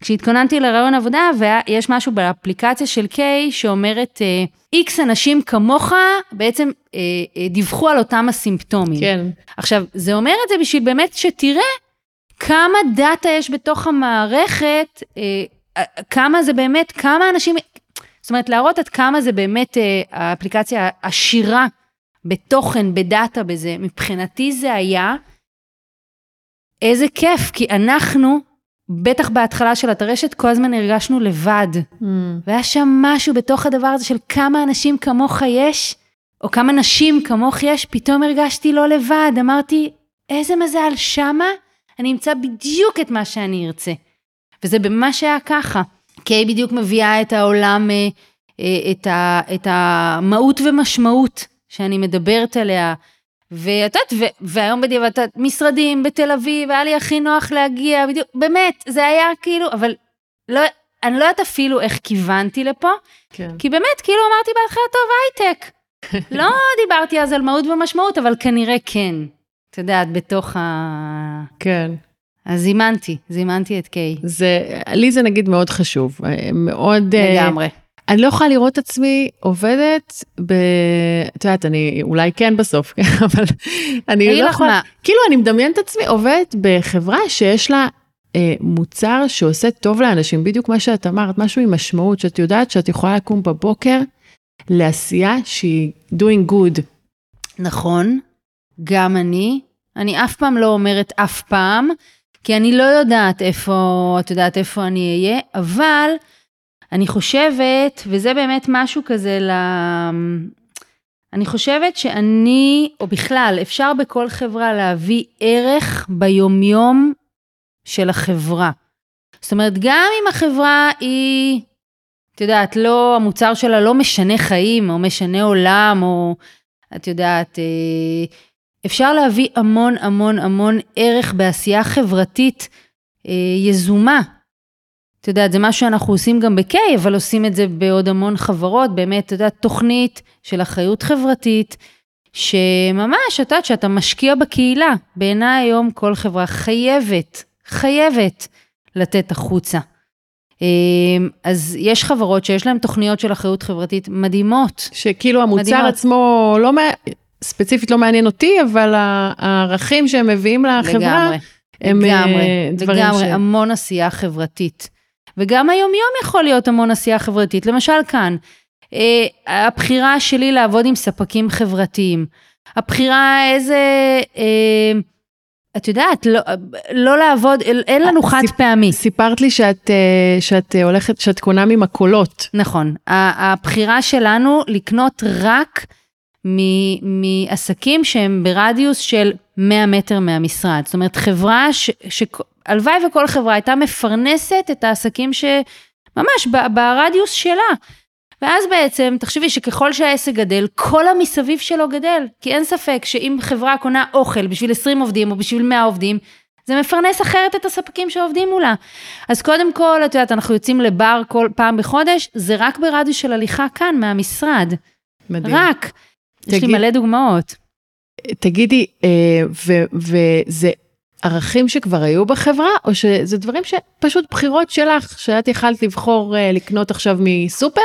כשהתכוננתי לרעיון עבודה, ויש משהו באפליקציה של קיי שאומרת, איקס אה, אנשים כמוך בעצם אה, אה, דיווחו על אותם הסימפטומים. כן. עכשיו, זה אומר את זה בשביל באמת שתראה כמה דאטה יש בתוך המערכת, אה, אה כמה זה באמת, כמה אנשים, זאת אומרת, להראות עד כמה זה באמת אה, האפליקציה עשירה בתוכן, בדאטה, בזה. מבחינתי זה היה איזה כיף, כי אנחנו, בטח בהתחלה של הטרשת, כל הזמן הרגשנו לבד. Mm. והיה שם משהו בתוך הדבר הזה של כמה אנשים כמוך יש, או כמה נשים כמוך יש, פתאום הרגשתי לא לבד. אמרתי, איזה מזל, שמה אני אמצא בדיוק את מה שאני ארצה. וזה ממש היה ככה. קיי בדיוק מביאה את העולם, אה, אה, את, ה, את המהות ומשמעות שאני מדברת עליה, ואת יודעת, והיום בדיוק, משרדים בתל אביב, היה לי הכי נוח להגיע, בדיוק, באמת, זה היה כאילו, אבל לא, אני לא יודעת אפילו איך כיוונתי לפה, כן. כי באמת, כאילו אמרתי בהתחלה, טוב, הייטק. לא דיברתי אז על מהות ומשמעות, אבל כנראה כן. את יודעת, בתוך ה... כן. אז זימנתי, זימנתי את קיי. זה, לי זה נגיד מאוד חשוב, מאוד... אה, לגמרי. Uh, אני לא יכולה לראות את עצמי עובדת ב... את יודעת, אני אולי כן בסוף, אבל אני לא יכולה... כאילו, אני מדמיינת את עצמי עובדת בחברה שיש לה אה, מוצר שעושה טוב לאנשים, בדיוק מה שאת אמרת, משהו עם משמעות, שאת יודעת שאת יכולה לקום בבוקר לעשייה שהיא doing good. נכון, גם אני. אני אף פעם לא אומרת אף פעם, כי אני לא יודעת איפה, את יודעת איפה אני אהיה, אבל... אני חושבת, וזה באמת משהו כזה ל... אני חושבת שאני, או בכלל, אפשר בכל חברה להביא ערך ביומיום של החברה. זאת אומרת, גם אם החברה היא, את יודעת, לא, המוצר שלה לא משנה חיים, או משנה עולם, או את יודעת, אה, אפשר להביא המון המון המון ערך בעשייה חברתית אה, יזומה. את יודעת, זה מה שאנחנו עושים גם ב-K, אבל עושים את זה בעוד המון חברות, באמת, את יודעת, תוכנית של אחריות חברתית, שממש, את יודעת, שאתה משקיע בקהילה. בעיניי היום כל חברה חייבת, חייבת לתת החוצה. אמ, אז יש חברות שיש להן תוכניות של אחריות חברתית מדהימות. שכאילו המוצר מדהימות. עצמו לא, ספציפית לא מעניין אותי, אבל הערכים שהם מביאים לחברה, לגמרי. הם לגמרי, אה, דברים לגמרי, ש... המון עשייה חברתית. וגם היום-יום יכול להיות המון עשייה חברתית. למשל כאן, אה, הבחירה שלי לעבוד עם ספקים חברתיים. הבחירה איזה, אה, את יודעת, לא, לא לעבוד, אין לנו חד סיפ- פעמי. סיפרת לי שאת, אה, שאת אה, הולכת, שאת קונה ממכולות. נכון. הבחירה שלנו לקנות רק מ- מעסקים שהם ברדיוס של 100 מטר מהמשרד. זאת אומרת, חברה ש... ש... הלוואי וכל חברה הייתה מפרנסת את העסקים שממש ברדיוס שלה. ואז בעצם, תחשבי שככל שהעסק גדל, כל המסביב שלו גדל. כי אין ספק שאם חברה קונה אוכל בשביל 20 עובדים או בשביל 100 עובדים, זה מפרנס אחרת את הספקים שעובדים מולה. אז קודם כל, את יודעת, אנחנו יוצאים לבר כל פעם בחודש, זה רק ברדיוס של הליכה כאן, מהמשרד. מדהים. רק. יש לי תגיד- מלא דוגמאות. תגידי, אה, ו- וזה ערכים שכבר היו בחברה, או שזה דברים שפשוט בחירות שלך, שאת יכלת לבחור אה, לקנות עכשיו מסופר,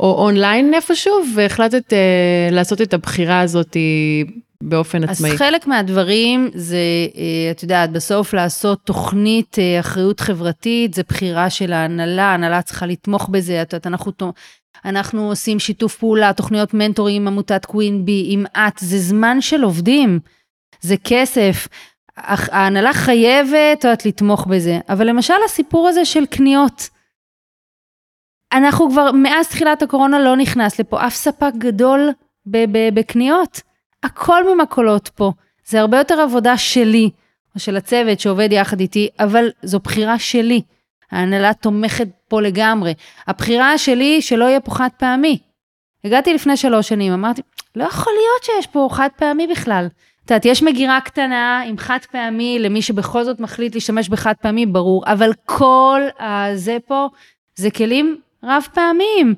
או אונליין איפשהו, והחלטת אה, לעשות את הבחירה הזאת באופן אז עצמאי. חלק מהדברים זה, אה, את יודעת, בסוף לעשות תוכנית אה, אחריות חברתית, זה בחירה של ההנהלה, ההנהלה צריכה לתמוך בזה, את יודעת, אנחנו, אנחנו עושים שיתוף פעולה, תוכניות מנטורים עם עמותת קווין בי, עם את, זה זמן של עובדים, זה כסף. ההנהלה חייבת, את יודעת, לתמוך בזה. אבל למשל הסיפור הזה של קניות, אנחנו כבר, מאז תחילת הקורונה לא נכנס לפה אף ספק גדול בקניות. הכל ממקולות פה. זה הרבה יותר עבודה שלי, או של הצוות שעובד יחד איתי, אבל זו בחירה שלי. ההנהלה תומכת פה לגמרי. הבחירה שלי שלא יהיה פה חד פעמי. הגעתי לפני שלוש שנים, אמרתי, לא יכול להיות שיש פה חד פעמי בכלל. את יודעת, יש מגירה קטנה עם חד פעמי למי שבכל זאת מחליט להשתמש בחד פעמי, ברור, אבל כל הזה פה זה כלים רב פעמיים.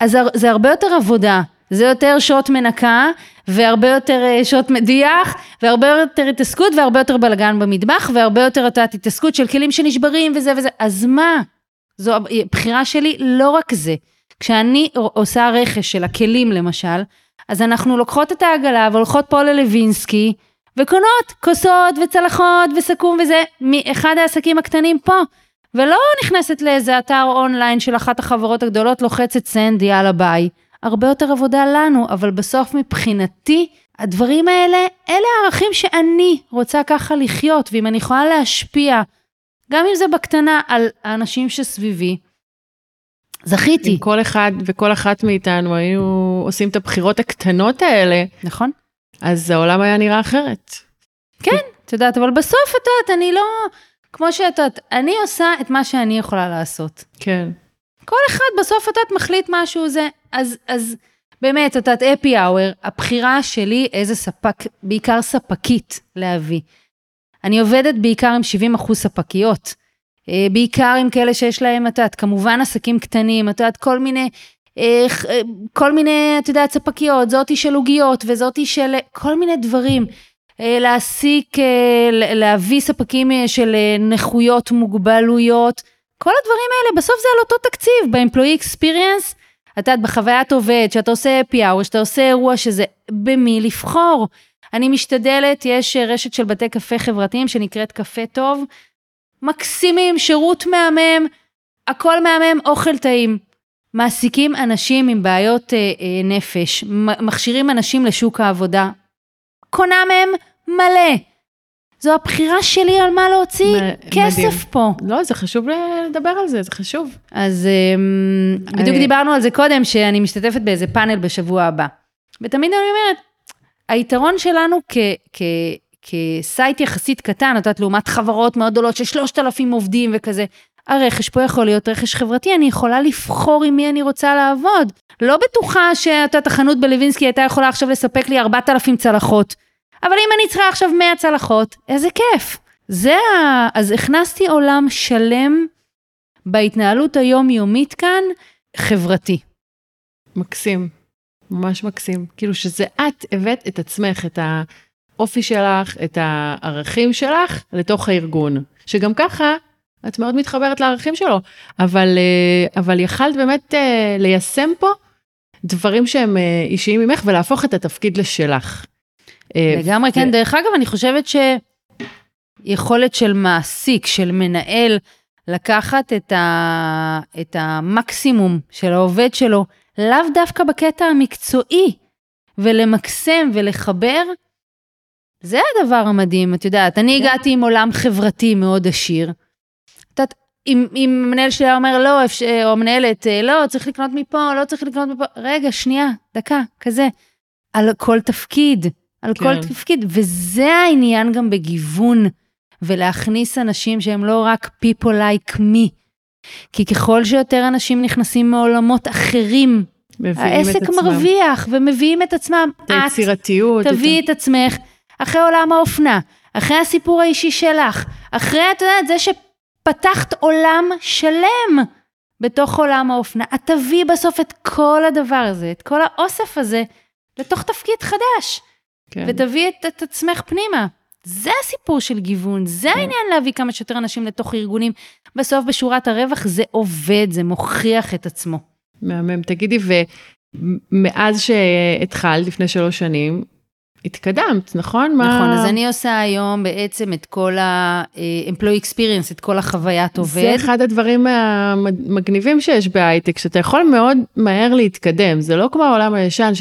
אז זה- הרבה יותר עבודה, זה יותר שעות מנקה, והרבה יותר אה, שעות מדיח, והרבה יותר התעסקות, והרבה יותר בלאגן במטבח, והרבה יותר את התעסקות של כלים שנשברים וזה וזה. אז מה? זו הבחירה שלי, לא רק זה. כשאני עושה רכש של הכלים למשל, אז אנחנו לוקחות את העגלה והולכות פה ללווינסקי, וקונות כוסות וצלחות וסכו"ם וזה, מאחד העסקים הקטנים פה. ולא נכנסת לאיזה אתר אונליין של אחת החברות הגדולות, לוחצת send, יאללה ביי. הרבה יותר עבודה לנו, אבל בסוף מבחינתי, הדברים האלה, אלה הערכים שאני רוצה ככה לחיות, ואם אני יכולה להשפיע, גם אם זה בקטנה, על האנשים שסביבי, זכיתי. אם כל אחד וכל אחת מאיתנו היו עושים את הבחירות הקטנות האלה, נכון? אז העולם היה נראה אחרת. כן, את יודעת, אבל בסוף, את יודעת, אני לא... כמו שאת יודעת, אני עושה את מה שאני יכולה לעשות. כן. כל אחד בסוף את יודעת מחליט משהו זה, אז, אז באמת, את יודעת, אפי האוור, הבחירה שלי איזה ספק, בעיקר ספקית להביא. אני עובדת בעיקר עם 70 אחוז ספקיות, בעיקר עם כאלה שיש להם, את יודעת, כמובן עסקים קטנים, את יודעת, כל מיני, אה, אה, כל מיני, את יודעת, ספקיות, זאתי של עוגיות וזאתי של כל מיני דברים. אה, להעסיק, אה, להביא ספקים אה, של אה, נכויות, מוגבלויות, כל הדברים האלה, בסוף זה על אותו תקציב, ב-employee experience, את יודעת, בחוויית עובד, שאתה עושה happy hour, שאתה עושה אירוע שזה, במי לבחור. אני משתדלת, יש אה, רשת של בתי קפה חברתיים שנקראת קפה טוב, מקסימים, שירות מהמם, הכל מהמם, אוכל טעים. מעסיקים אנשים עם בעיות אה, אה, נפש, מכשירים אנשים לשוק העבודה. קונה מהם מלא. זו הבחירה שלי על מה להוציא מ- כסף מדהים. פה. לא, זה חשוב לדבר על זה, זה חשוב. אז אמ, בדיוק אני- דיברנו על זה קודם, שאני משתתפת באיזה פאנל בשבוע הבא. ותמיד אני אומרת, היתרון שלנו כ... כסייט יחסית קטן, את יודעת, לעומת חברות מאוד גדולות של 3,000 עובדים וכזה, הרכש פה יכול להיות רכש חברתי, אני יכולה לבחור עם מי אני רוצה לעבוד. לא בטוחה שאת יודעת, החנות בלווינסקי הייתה יכולה עכשיו לספק לי 4,000 צלחות, אבל אם אני צריכה עכשיו 100 צלחות, איזה כיף. זה ה... אז הכנסתי עולם שלם בהתנהלות היומיומית כאן, חברתי. מקסים, ממש מקסים. כאילו שזה את הבאת את עצמך, את האופי שלך, את הערכים שלך לתוך הארגון. שגם ככה את מאוד מתחברת לערכים שלו, אבל, אה, אבל יכלת באמת אה, ליישם פה דברים שהם אה, אישיים ממך ולהפוך את התפקיד לשלך. לגמרי, ו- כן. דרך אגב, אני חושבת ש... יכולת של מעסיק, של מנהל, לקחת את, ה, את המקסימום של העובד שלו, לאו דווקא בקטע המקצועי, ולמקסם ולחבר, זה הדבר המדהים, את יודעת, אני כן. הגעתי עם עולם חברתי מאוד עשיר. את יודעת, אם, אם המנהל שלי היה אומר לא, או המנהלת, לא, צריך לקנות מפה, לא צריך לקנות מפה, רגע, שנייה, דקה, כזה. על כל תפקיד, על כן. כל תפקיד, וזה העניין גם בגיוון, ולהכניס אנשים שהם לא רק people like me. כי ככל שיותר אנשים נכנסים מעולמות אחרים, העסק מרוויח ומביאים את עצמם. את היצירתיות. את תביאי את עצמך אחרי עולם האופנה, אחרי הסיפור האישי שלך, אחרי, את יודעת, זה שפתחת עולם שלם בתוך עולם האופנה. את תביאי בסוף את כל הדבר הזה, את כל האוסף הזה, לתוך תפקיד חדש. כן. ותביאי את, את עצמך פנימה. זה הסיפור של גיוון, זה כן. העניין להביא כמה שיותר אנשים לתוך ארגונים. בסוף בשורת הרווח זה עובד, זה מוכיח את עצמו. מהמם. תגידי, ומאז שהתחלת לפני שלוש שנים, התקדמת, נכון? מה... נכון, אז אני עושה היום בעצם את כל ה-employee experience, את כל החוויית עובד. זה אחד הדברים המגניבים שיש בהייטק, שאתה יכול מאוד מהר להתקדם. זה לא כמו העולם הישן,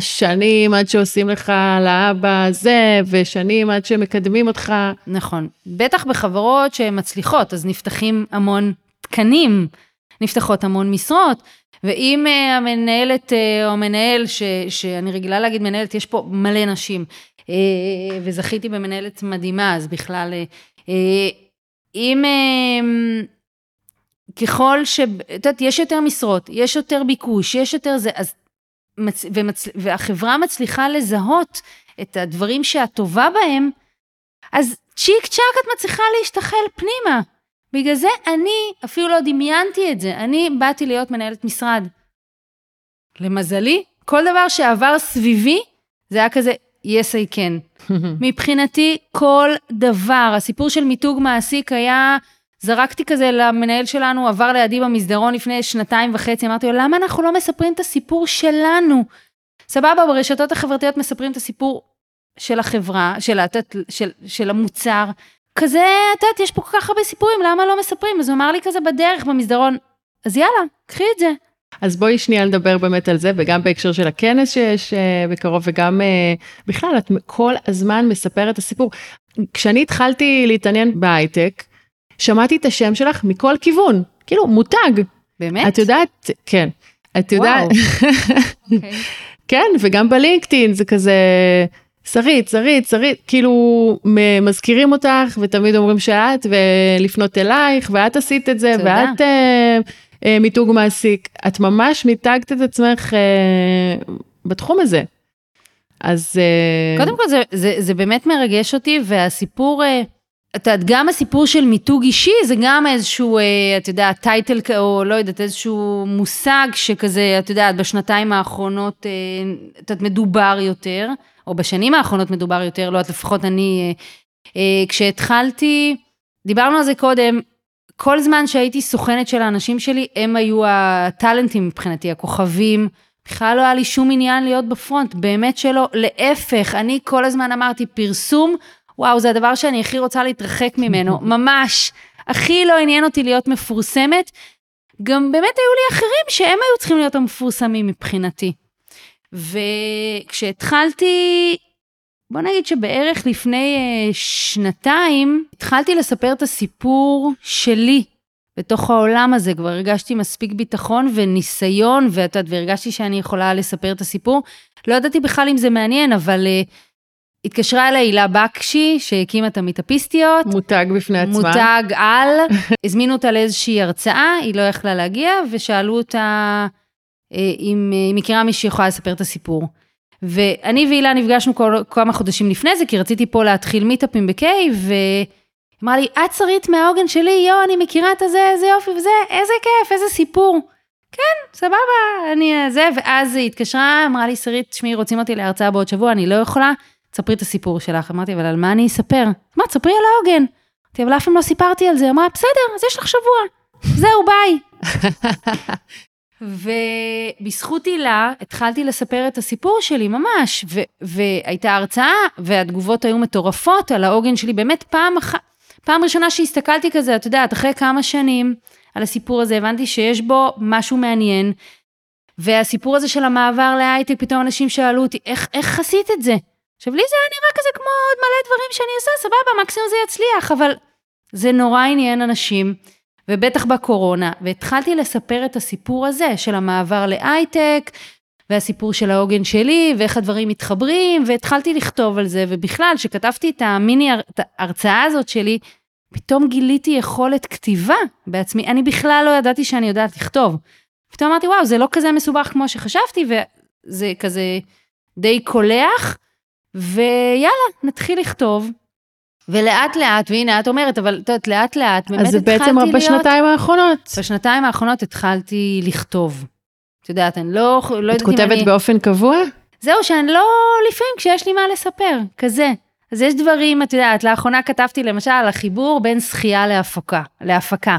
ששנים עד שעושים לך לאבא זה, ושנים עד שמקדמים אותך. נכון. בטח בחברות שהן מצליחות, אז נפתחים המון תקנים, נפתחות המון משרות. ואם uh, המנהלת uh, או המנהל, ש, שאני רגילה להגיד מנהלת, יש פה מלא נשים, uh, וזכיתי במנהלת מדהימה, אז בכלל, אם ככל ש... את יודעת, יש יותר משרות, יש יותר ביקוש, יש יותר זה, אז... מצ, ומצ, והחברה מצליחה לזהות את הדברים שאת טובה בהם, אז צ'יק צ'אק את מצליחה להשתחל פנימה. בגלל זה אני אפילו לא דמיינתי את זה, אני באתי להיות מנהלת משרד. למזלי, כל דבר שעבר סביבי, זה היה כזה, yes I can. מבחינתי, כל דבר, הסיפור של מיתוג מעסיק היה, זרקתי כזה למנהל שלנו, עבר לידי במסדרון לפני שנתיים וחצי, אמרתי לו, למה אנחנו לא מספרים את הסיפור שלנו? סבבה, ברשתות החברתיות מספרים את הסיפור של החברה, של, של, של, של המוצר, כזה, את יודעת, יש פה כל כך הרבה סיפורים, למה לא מספרים? אז הוא אמר לי כזה בדרך, במסדרון, אז יאללה, קחי את זה. אז בואי שנייה לדבר באמת על זה, וגם בהקשר של הכנס שיש uh, בקרוב, וגם uh, בכלל, את כל הזמן מספרת את הסיפור. כשאני התחלתי להתעניין בהייטק, שמעתי את השם שלך מכל כיוון, כאילו, מותג. באמת? את יודעת, כן. את יודעת, okay. אוקיי. כן, וגם בלינקדאין זה כזה, שרית, שרית, שרית, כאילו מזכירים אותך ותמיד אומרים שאת ולפנות אלייך ואת עשית את זה תודה. ואת אה, אה, מיתוג מעסיק. את ממש מיתגת את עצמך אה, בתחום הזה. אז... אה... קודם כל זה, זה, זה באמת מרגש אותי והסיפור... אה... את יודעת, גם הסיפור של מיתוג אישי זה גם איזשהו, אה, את יודעת, טייטל, או לא יודעת, איזשהו מושג שכזה, את יודעת, בשנתיים האחרונות, אה, את יודעת, מדובר יותר. או בשנים האחרונות מדובר יותר, לא, לפחות אני, אה, כשהתחלתי, דיברנו על זה קודם, כל זמן שהייתי סוכנת של האנשים שלי, הם היו הטאלנטים מבחינתי, הכוכבים. בכלל לא היה לי שום עניין להיות בפרונט, באמת שלא. להפך, אני כל הזמן אמרתי, פרסום, וואו, זה הדבר שאני הכי רוצה להתרחק ממנו, ממש. הכי לא עניין אותי להיות מפורסמת. גם באמת היו לי אחרים שהם היו צריכים להיות המפורסמים מבחינתי. וכשהתחלתי, בוא נגיד שבערך לפני uh, שנתיים, התחלתי לספר את הסיפור שלי בתוך העולם הזה. כבר הרגשתי מספיק ביטחון וניסיון, ואת יודעת, והרגשתי שאני יכולה לספר את הסיפור. לא ידעתי בכלל אם זה מעניין, אבל... Uh, התקשרה אליי הילה בקשי, שהקימה את המיטאפיסטיות. מותג בפני עצמה. מותג על. הזמינו אותה לאיזושהי הרצאה, היא לא יכלה להגיע, ושאלו אותה אם היא מכירה מישהי שיכולה לספר את הסיפור. ואני והילה נפגשנו כל, כמה חודשים לפני זה, כי רציתי פה להתחיל מיטאפים בקיי, והיא אמרה לי, את שרית מהעוגן שלי, יואו, אני מכירה את הזה, איזה יופי וזה, איזה כיף, איזה סיפור. כן, סבבה, אני זה, ואז היא התקשרה, אמרה לי, שרית, תשמעי, רוצים אותי להרצאה בעוד שבוע, אני לא יכולה, תספרי את הסיפור שלך. אמרתי, אבל על מה אני אספר? מה, תספרי על העוגן. אמרתי, אבל אף פעם לא סיפרתי על זה. אמרה, בסדר, אז יש לך שבוע. זהו, ביי. ובזכות הילה התחלתי לספר את הסיפור שלי ממש, ו- והייתה הרצאה, והתגובות היו מטורפות על העוגן שלי, באמת פעם אחת, פעם ראשונה שהסתכלתי כזה, את יודעת, אחרי כמה שנים על הסיפור הזה, הבנתי שיש בו משהו מעניין, והסיפור הזה של המעבר להייטק, פתאום אנשים שאלו אותי, איך, איך עשית את זה? עכשיו, לי זה היה נראה כזה כמו עוד מלא דברים שאני עושה, סבבה, מקסימום זה יצליח, אבל זה נורא עניין אנשים. ובטח בקורונה, והתחלתי לספר את הסיפור הזה של המעבר להייטק, והסיפור של העוגן שלי, ואיך הדברים מתחברים, והתחלתי לכתוב על זה, ובכלל, כשכתבתי את המיני, ההרצאה הזאת שלי, פתאום גיליתי יכולת כתיבה בעצמי, אני בכלל לא ידעתי שאני יודעת לכתוב. פתאום אמרתי, וואו, זה לא כזה מסובך כמו שחשבתי, וזה כזה די קולח, ויאללה, נתחיל לכתוב. ולאט לאט, והנה את אומרת, אבל את יודעת, לאט לאט, באמת אז זה התחלתי בעצם להיות... בשנתיים האחרונות. בשנתיים האחרונות התחלתי לכתוב. את יודעת, אני לא, לא את יודעת אם כותבת אני... באופן קבוע? זהו, שאני לא, לפעמים כשיש לי מה לספר, כזה. אז יש דברים, את יודעת, לאחרונה כתבתי למשל על החיבור בין שחייה להפקה. להפקה.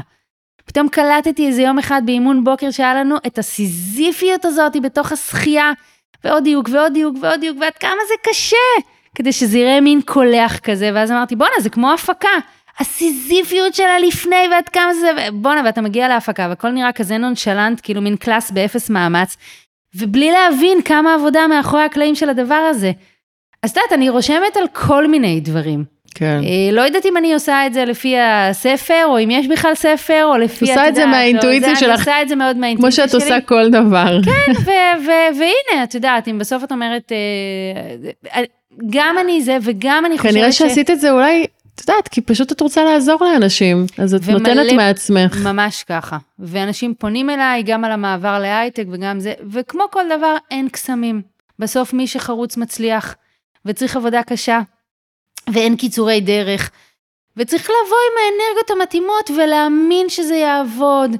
פתאום קלטתי איזה יום אחד באימון בוקר שהיה לנו את הסיזיפיות הזאת בתוך השחייה, ועוד דיוק ועוד דיוק ועוד דיוק, ועד כמה זה קשה, כדי שזה יראה מין קולח כזה, ואז אמרתי, בואנה, זה כמו הפקה. הסיזיפיות שלה לפני, ועד כמה זה, בואנה, ואתה מגיע להפקה, והכל נראה כזה נונשלנט, כאילו מין class באפס מאמץ, ובלי להבין כמה עבודה מאחורי הקלעים של הדבר הזה. אז את יודעת, אני רושמת על כל מיני דברים. כן. אה, לא יודעת אם אני עושה את זה לפי הספר, או אם יש בכלל ספר, או לפי, את עושה את זה מהאינטואיציה זה, שלך. אני עושה את זה מאוד כמו מהאינטואיציה שאת שלי. עושה כל דבר. כן, והנה, את יודעת, אם בסוף את אומרת, אה, גם אני זה, וגם אני חושבת כנראה שעשית את זה אולי, את יודעת, כי פשוט את רוצה לעזור לאנשים, אז את ומלא- נותנת מעצמך. ממש ככה. ואנשים פונים אליי גם על המעבר להייטק וגם זה, וכמו כל דבר, אין קסמים. בסוף מי שחרוץ מצליח, וצריך עבודה קשה, ואין קיצורי דרך, וצריך לבוא עם האנרגיות המתאימות ולהאמין שזה יעבוד.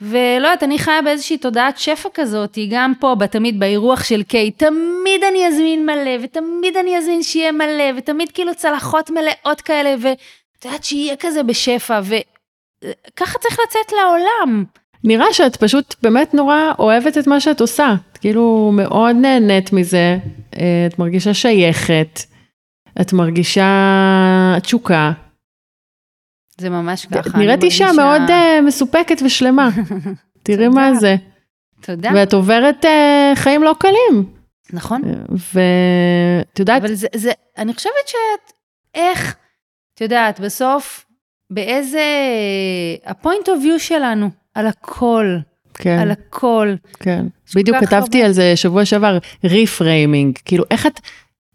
ולא יודעת, אני חיה באיזושהי תודעת שפע כזאת, גם פה, תמיד באירוח של קיי, תמיד אני אזמין מלא, ותמיד אני אזמין שיהיה מלא, ותמיד כאילו צלחות מלאות כאלה, ואת יודעת שיהיה כזה בשפע, וככה צריך לצאת לעולם. נראה שאת פשוט באמת נורא אוהבת את מה שאת עושה. את כאילו מאוד נהנית מזה, אה, את מרגישה שייכת, את מרגישה תשוקה. זה ממש ככה. נראית אישה מרגישה- מאוד אה, מסופקת ושלמה. תראי תודה. מה זה. תודה. ואת עוברת אה, חיים לא קלים. נכון. ואת יודעת, אבל זה, זה, אני חושבת שאת, איך, את יודעת, בסוף, באיזה, ה-point of view שלנו, על הכל, כן, על הכל. כן. בדיוק כתבתי הרבה- על זה שבוע שעבר, ריפריימינג. כאילו, איך את...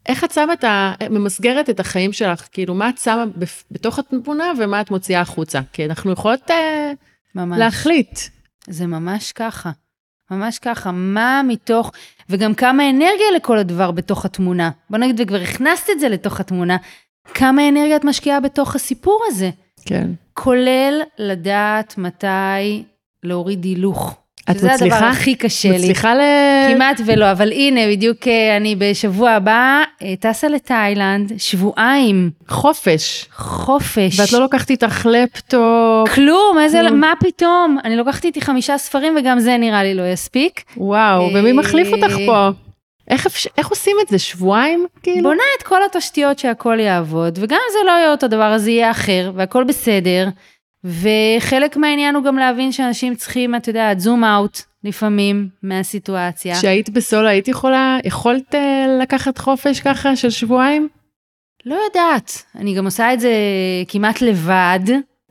איך את שמה את ה... ממסגרת את החיים שלך? כאילו, מה את שמה בתוך התמונה ומה את מוציאה החוצה? כי אנחנו יכולות אה, ממש. להחליט. זה ממש ככה. ממש ככה, מה מתוך, וגם כמה אנרגיה לכל הדבר בתוך התמונה. בוא נגיד, וכבר הכנסת את זה לתוך התמונה, כמה אנרגיה את משקיעה בתוך הסיפור הזה. כן. כולל לדעת מתי להוריד הילוך. את שזה הדבר מצליחה? הכי קשה לי. מצליחה ל... כמעט ולא, אבל הנה, בדיוק אה, אני בשבוע הבא אה, טסה לתאילנד, שבועיים, חופש. חופש. ואת לא לוקחת איתך לפטופ. כלום, איזה, כלום. מה פתאום? אני לוקחת איתי חמישה ספרים וגם זה נראה לי לא יספיק. וואו, ומי אה, מחליף אותך פה? איך, אפשר- איך עושים את זה? שבועיים? כאילו? בונה את כל התשתיות שהכל יעבוד, וגם אם זה לא יהיה אותו דבר, אז זה יהיה אחר, והכל בסדר. וחלק מהעניין הוא גם להבין שאנשים צריכים, את יודעת, זום אאוט לפעמים מהסיטואציה. כשהיית בסולו, היית יכולה, יכולת אה, לקחת חופש ככה של שבועיים? לא יודעת, אני גם עושה את זה כמעט לבד,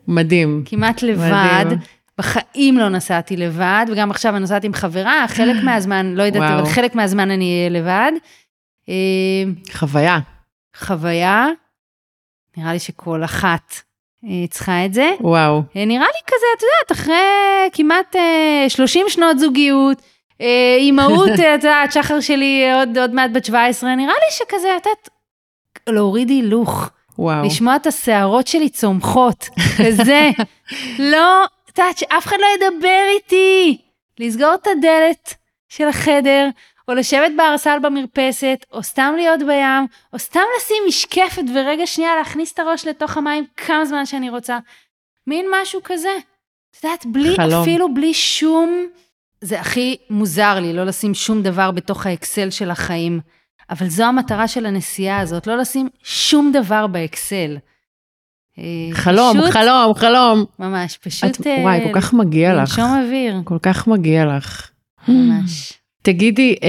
מדהים. כמעט לבד. מדהים. בחיים לא נסעתי לבד, וגם עכשיו אני נוסעת עם חברה, חלק מהזמן, לא יודעת. אבל חלק מהזמן אני אהיה לבד. אה, חוויה. חוויה, נראה לי שכל אחת צריכה את זה. וואו. אה, נראה לי כזה, את יודעת, אחרי כמעט אה, 30 שנות זוגיות, אה, אימהות, אה, את יודעת, שחר שלי אה, עוד, עוד מעט בת 17, נראה לי שכזה, את יודעת, להוריד הילוך, וואו. לשמוע את השערות שלי צומחות, כזה. לא, את יודעת, שאף אחד לא ידבר איתי. לסגור את הדלת של החדר, או לשבת בארסל במרפסת, או סתם להיות בים, או סתם לשים משקפת ורגע שנייה להכניס את הראש לתוך המים כמה זמן שאני רוצה. מין משהו כזה. את יודעת, בלי, חלום. אפילו בלי שום זה הכי מוזר לי לא לשים שום דבר בתוך האקסל של החיים, אבל זו המטרה של הנסיעה הזאת, לא לשים שום דבר באקסל. אה, חלום, פשוט, חלום, חלום. ממש, פשוט... את, וואי, כל כך מגיע לך. לנשום אוויר, כל כך מגיע לך. ממש. תגידי, אה,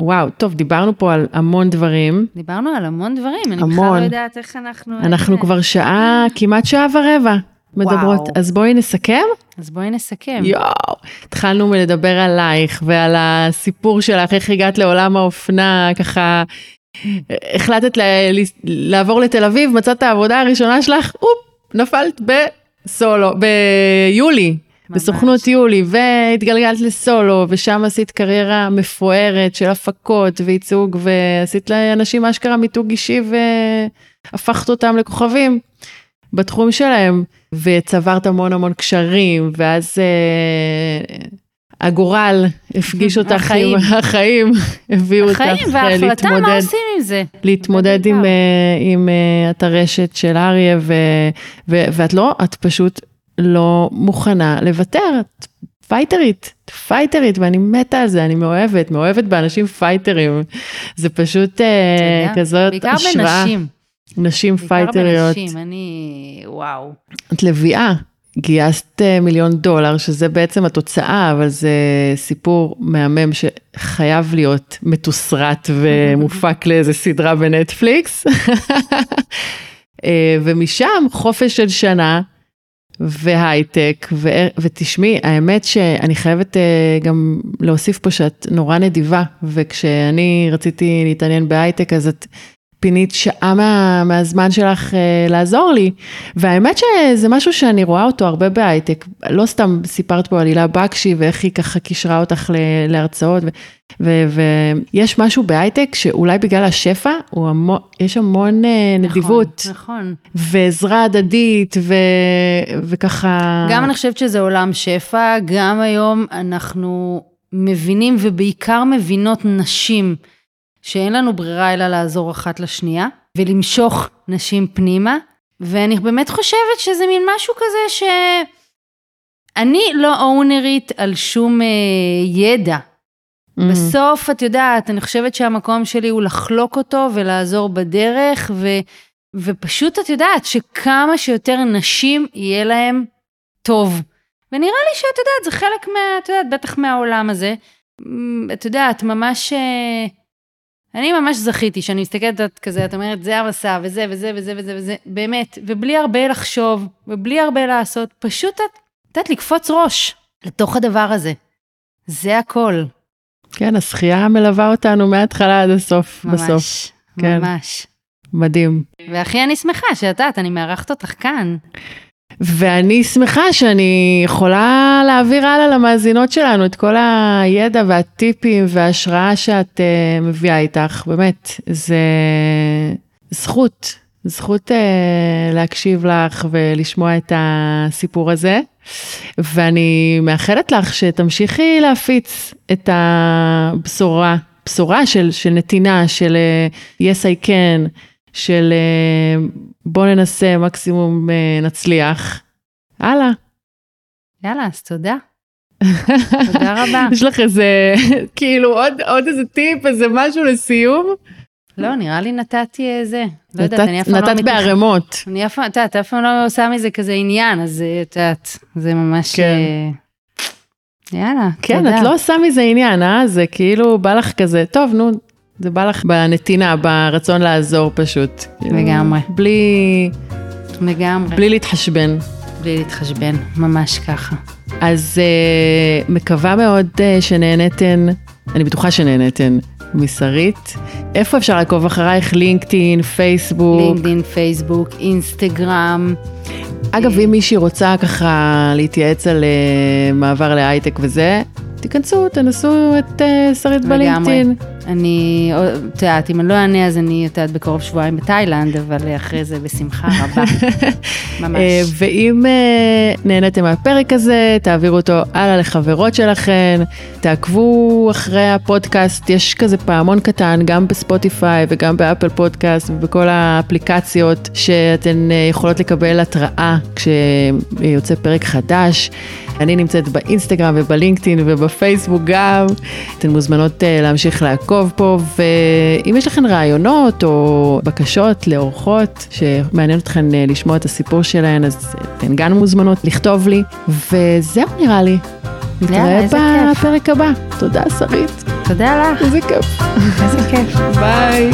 וואו, טוב, דיברנו פה על המון דברים. דיברנו על המון דברים, אני בכלל המון. לא יודעת איך אנחנו... אנחנו כבר שעה, כמעט שעה ורבע מדברות. וואו. אז בואי נסכם. אז בואי נסכם. יואו, התחלנו מלדבר עלייך ועל הסיפור שלך, איך הגעת לעולם האופנה, ככה החלטת ל- ל- לעבור לתל אביב, מצאת את העבודה הראשונה שלך, אופ, נפלת בסולו, ביולי. בסוכנות יולי, והתגלגלת לסולו, ושם עשית קריירה מפוארת של הפקות וייצוג, ועשית לאנשים אשכרה מיתוג אישי והפכת אותם לכוכבים בתחום שלהם, וצברת המון המון קשרים, ואז אה, הגורל הפגיש אותך החיים. עם החיים, הביאו אותך החיים אה, וההחלטה, מה להתמודד. עושים עם זה? להתמודד עם. אה, עם אה, הטרשת של אריה, ו, ו, ואת לא, את פשוט לא מוכנה לוותר, את פייטרית, את פייטרית, ואני מתה על זה, אני מאוהבת, מאוהבת באנשים פייטרים. זה פשוט יודע, כזאת בעיקר השראה. בנשים. נשים בעיקר פייטריות. בנשים, אני... וואו. את לביאה, גייסת אה, מיליון דולר, שזה בעצם התוצאה, אבל זה סיפור מהמם שחייב להיות מתוסרט ומופק לאיזה סדרה בנטפליקס. אה, ומשם חופש של שנה והייטק, ו- ותשמעי, האמת שאני חייבת אה, גם להוסיף פה שאת נורא נדיבה, וכשאני רציתי להתעניין בהייטק, אז את פינית שעה מה, מהזמן שלך אה, לעזור לי, והאמת שזה משהו שאני רואה אותו הרבה בהייטק, לא סתם סיפרת פה על הילה בקשי ואיך היא ככה קישרה אותך ל- להרצאות, ויש משהו בהייטק שאולי בגלל השפע, הוא המון, יש המון אה, נדיבות. נכון, נכון. ועזרה הדדית, ו... וככה... גם אני חושבת שזה עולם שפע, גם היום אנחנו מבינים ובעיקר מבינות נשים שאין לנו ברירה אלא לעזור אחת לשנייה ולמשוך נשים פנימה, ואני באמת חושבת שזה מין משהו כזה שאני לא אונרית על שום אה, ידע. Mm. בסוף, את יודעת, אני חושבת שהמקום שלי הוא לחלוק אותו ולעזור בדרך, ו, ופשוט את יודעת שכמה שיותר נשים יהיה להם טוב. ונראה לי שאת יודעת, זה חלק מה, את יודעת, בטח מהעולם הזה. מ, את יודעת, ממש, אה, אני ממש זכיתי שאני מסתכלת את כזה, את אומרת, זה המסע, וזה, וזה, וזה, וזה, וזה, באמת, ובלי הרבה לחשוב, ובלי הרבה לעשות, פשוט את, את יודעת, לקפוץ ראש לתוך הדבר הזה. זה הכל. כן, השחייה מלווה אותנו מההתחלה עד הסוף, ממש, בסוף. כן. ממש. מדהים. והכי אני שמחה שאת יודעת, אני מארחת אותך כאן. ואני שמחה שאני יכולה להעביר הלאה למאזינות שלנו את כל הידע והטיפים וההשראה שאת uh, מביאה איתך, באמת, זה זכות, זכות uh, להקשיב לך ולשמוע את הסיפור הזה. ואני מאחלת לך שתמשיכי להפיץ את הבשורה, בשורה של, של נתינה, של uh, yes I can, של uh, בוא ננסה, מקסימום uh, נצליח. הלאה. יאללה, אז תודה. תודה רבה. יש לך איזה, כאילו עוד, עוד איזה טיפ, איזה משהו לסיום? לא, נראה לי נתתי איזה, לא יודעת, אני אף פעם לא נתת. בערימות. אני אף פעם, את יודעת, אף פעם לא עושה מזה כזה עניין, אז אה, את יודעת, זה ממש... כן. אה, יאללה, כן, תודה. את לא עושה מזה עניין, אה? זה כאילו בא לך כזה, טוב, נו, זה בא לך בנתינה, ברצון לעזור פשוט. לגמרי. בלי, לגמרי, בלי להתחשבן. בלי להתחשבן, ממש ככה. אז uh, מקווה מאוד uh, שנהנתן, אני בטוחה שנהנתן משרית. איפה אפשר לעקוב אחרייך? לינקדאין, פייסבוק. לינקדאין, פייסבוק, אינסטגרם. אגב, אם מישהי רוצה ככה להתייעץ על uh, מעבר להייטק וזה, תיכנסו, תנסו את uh, שרית לגמרי. אני, את יודעת, אם אני לא אענה אז אני, את יודעת, בקרוב שבועיים בתאילנד, אבל אחרי זה בשמחה רבה. ממש. אה, ואם אה, נהניתם מהפרק הזה, תעבירו אותו הלאה לחברות שלכן, תעקבו אחרי הפודקאסט, יש כזה פעמון קטן גם בספוטיפיי וגם באפל פודקאסט ובכל האפליקציות שאתן אה, יכולות לקבל התראה כשיוצא פרק חדש. אני נמצאת באינסטגרם ובלינקדאין ובפייסבוק גם. אתן מוזמנות להמשיך לעקוב פה, ואם יש לכן רעיונות או בקשות לאורחות שמעניין אתכן אה, לשמוע את הסיפור שלהן, אז אתן גם מוזמנות לכתוב לי, וזהו נראה לי. נתראה בפרק הבא. תודה, שרית. תודה לך. איזה כיף. איזה כיף. ביי.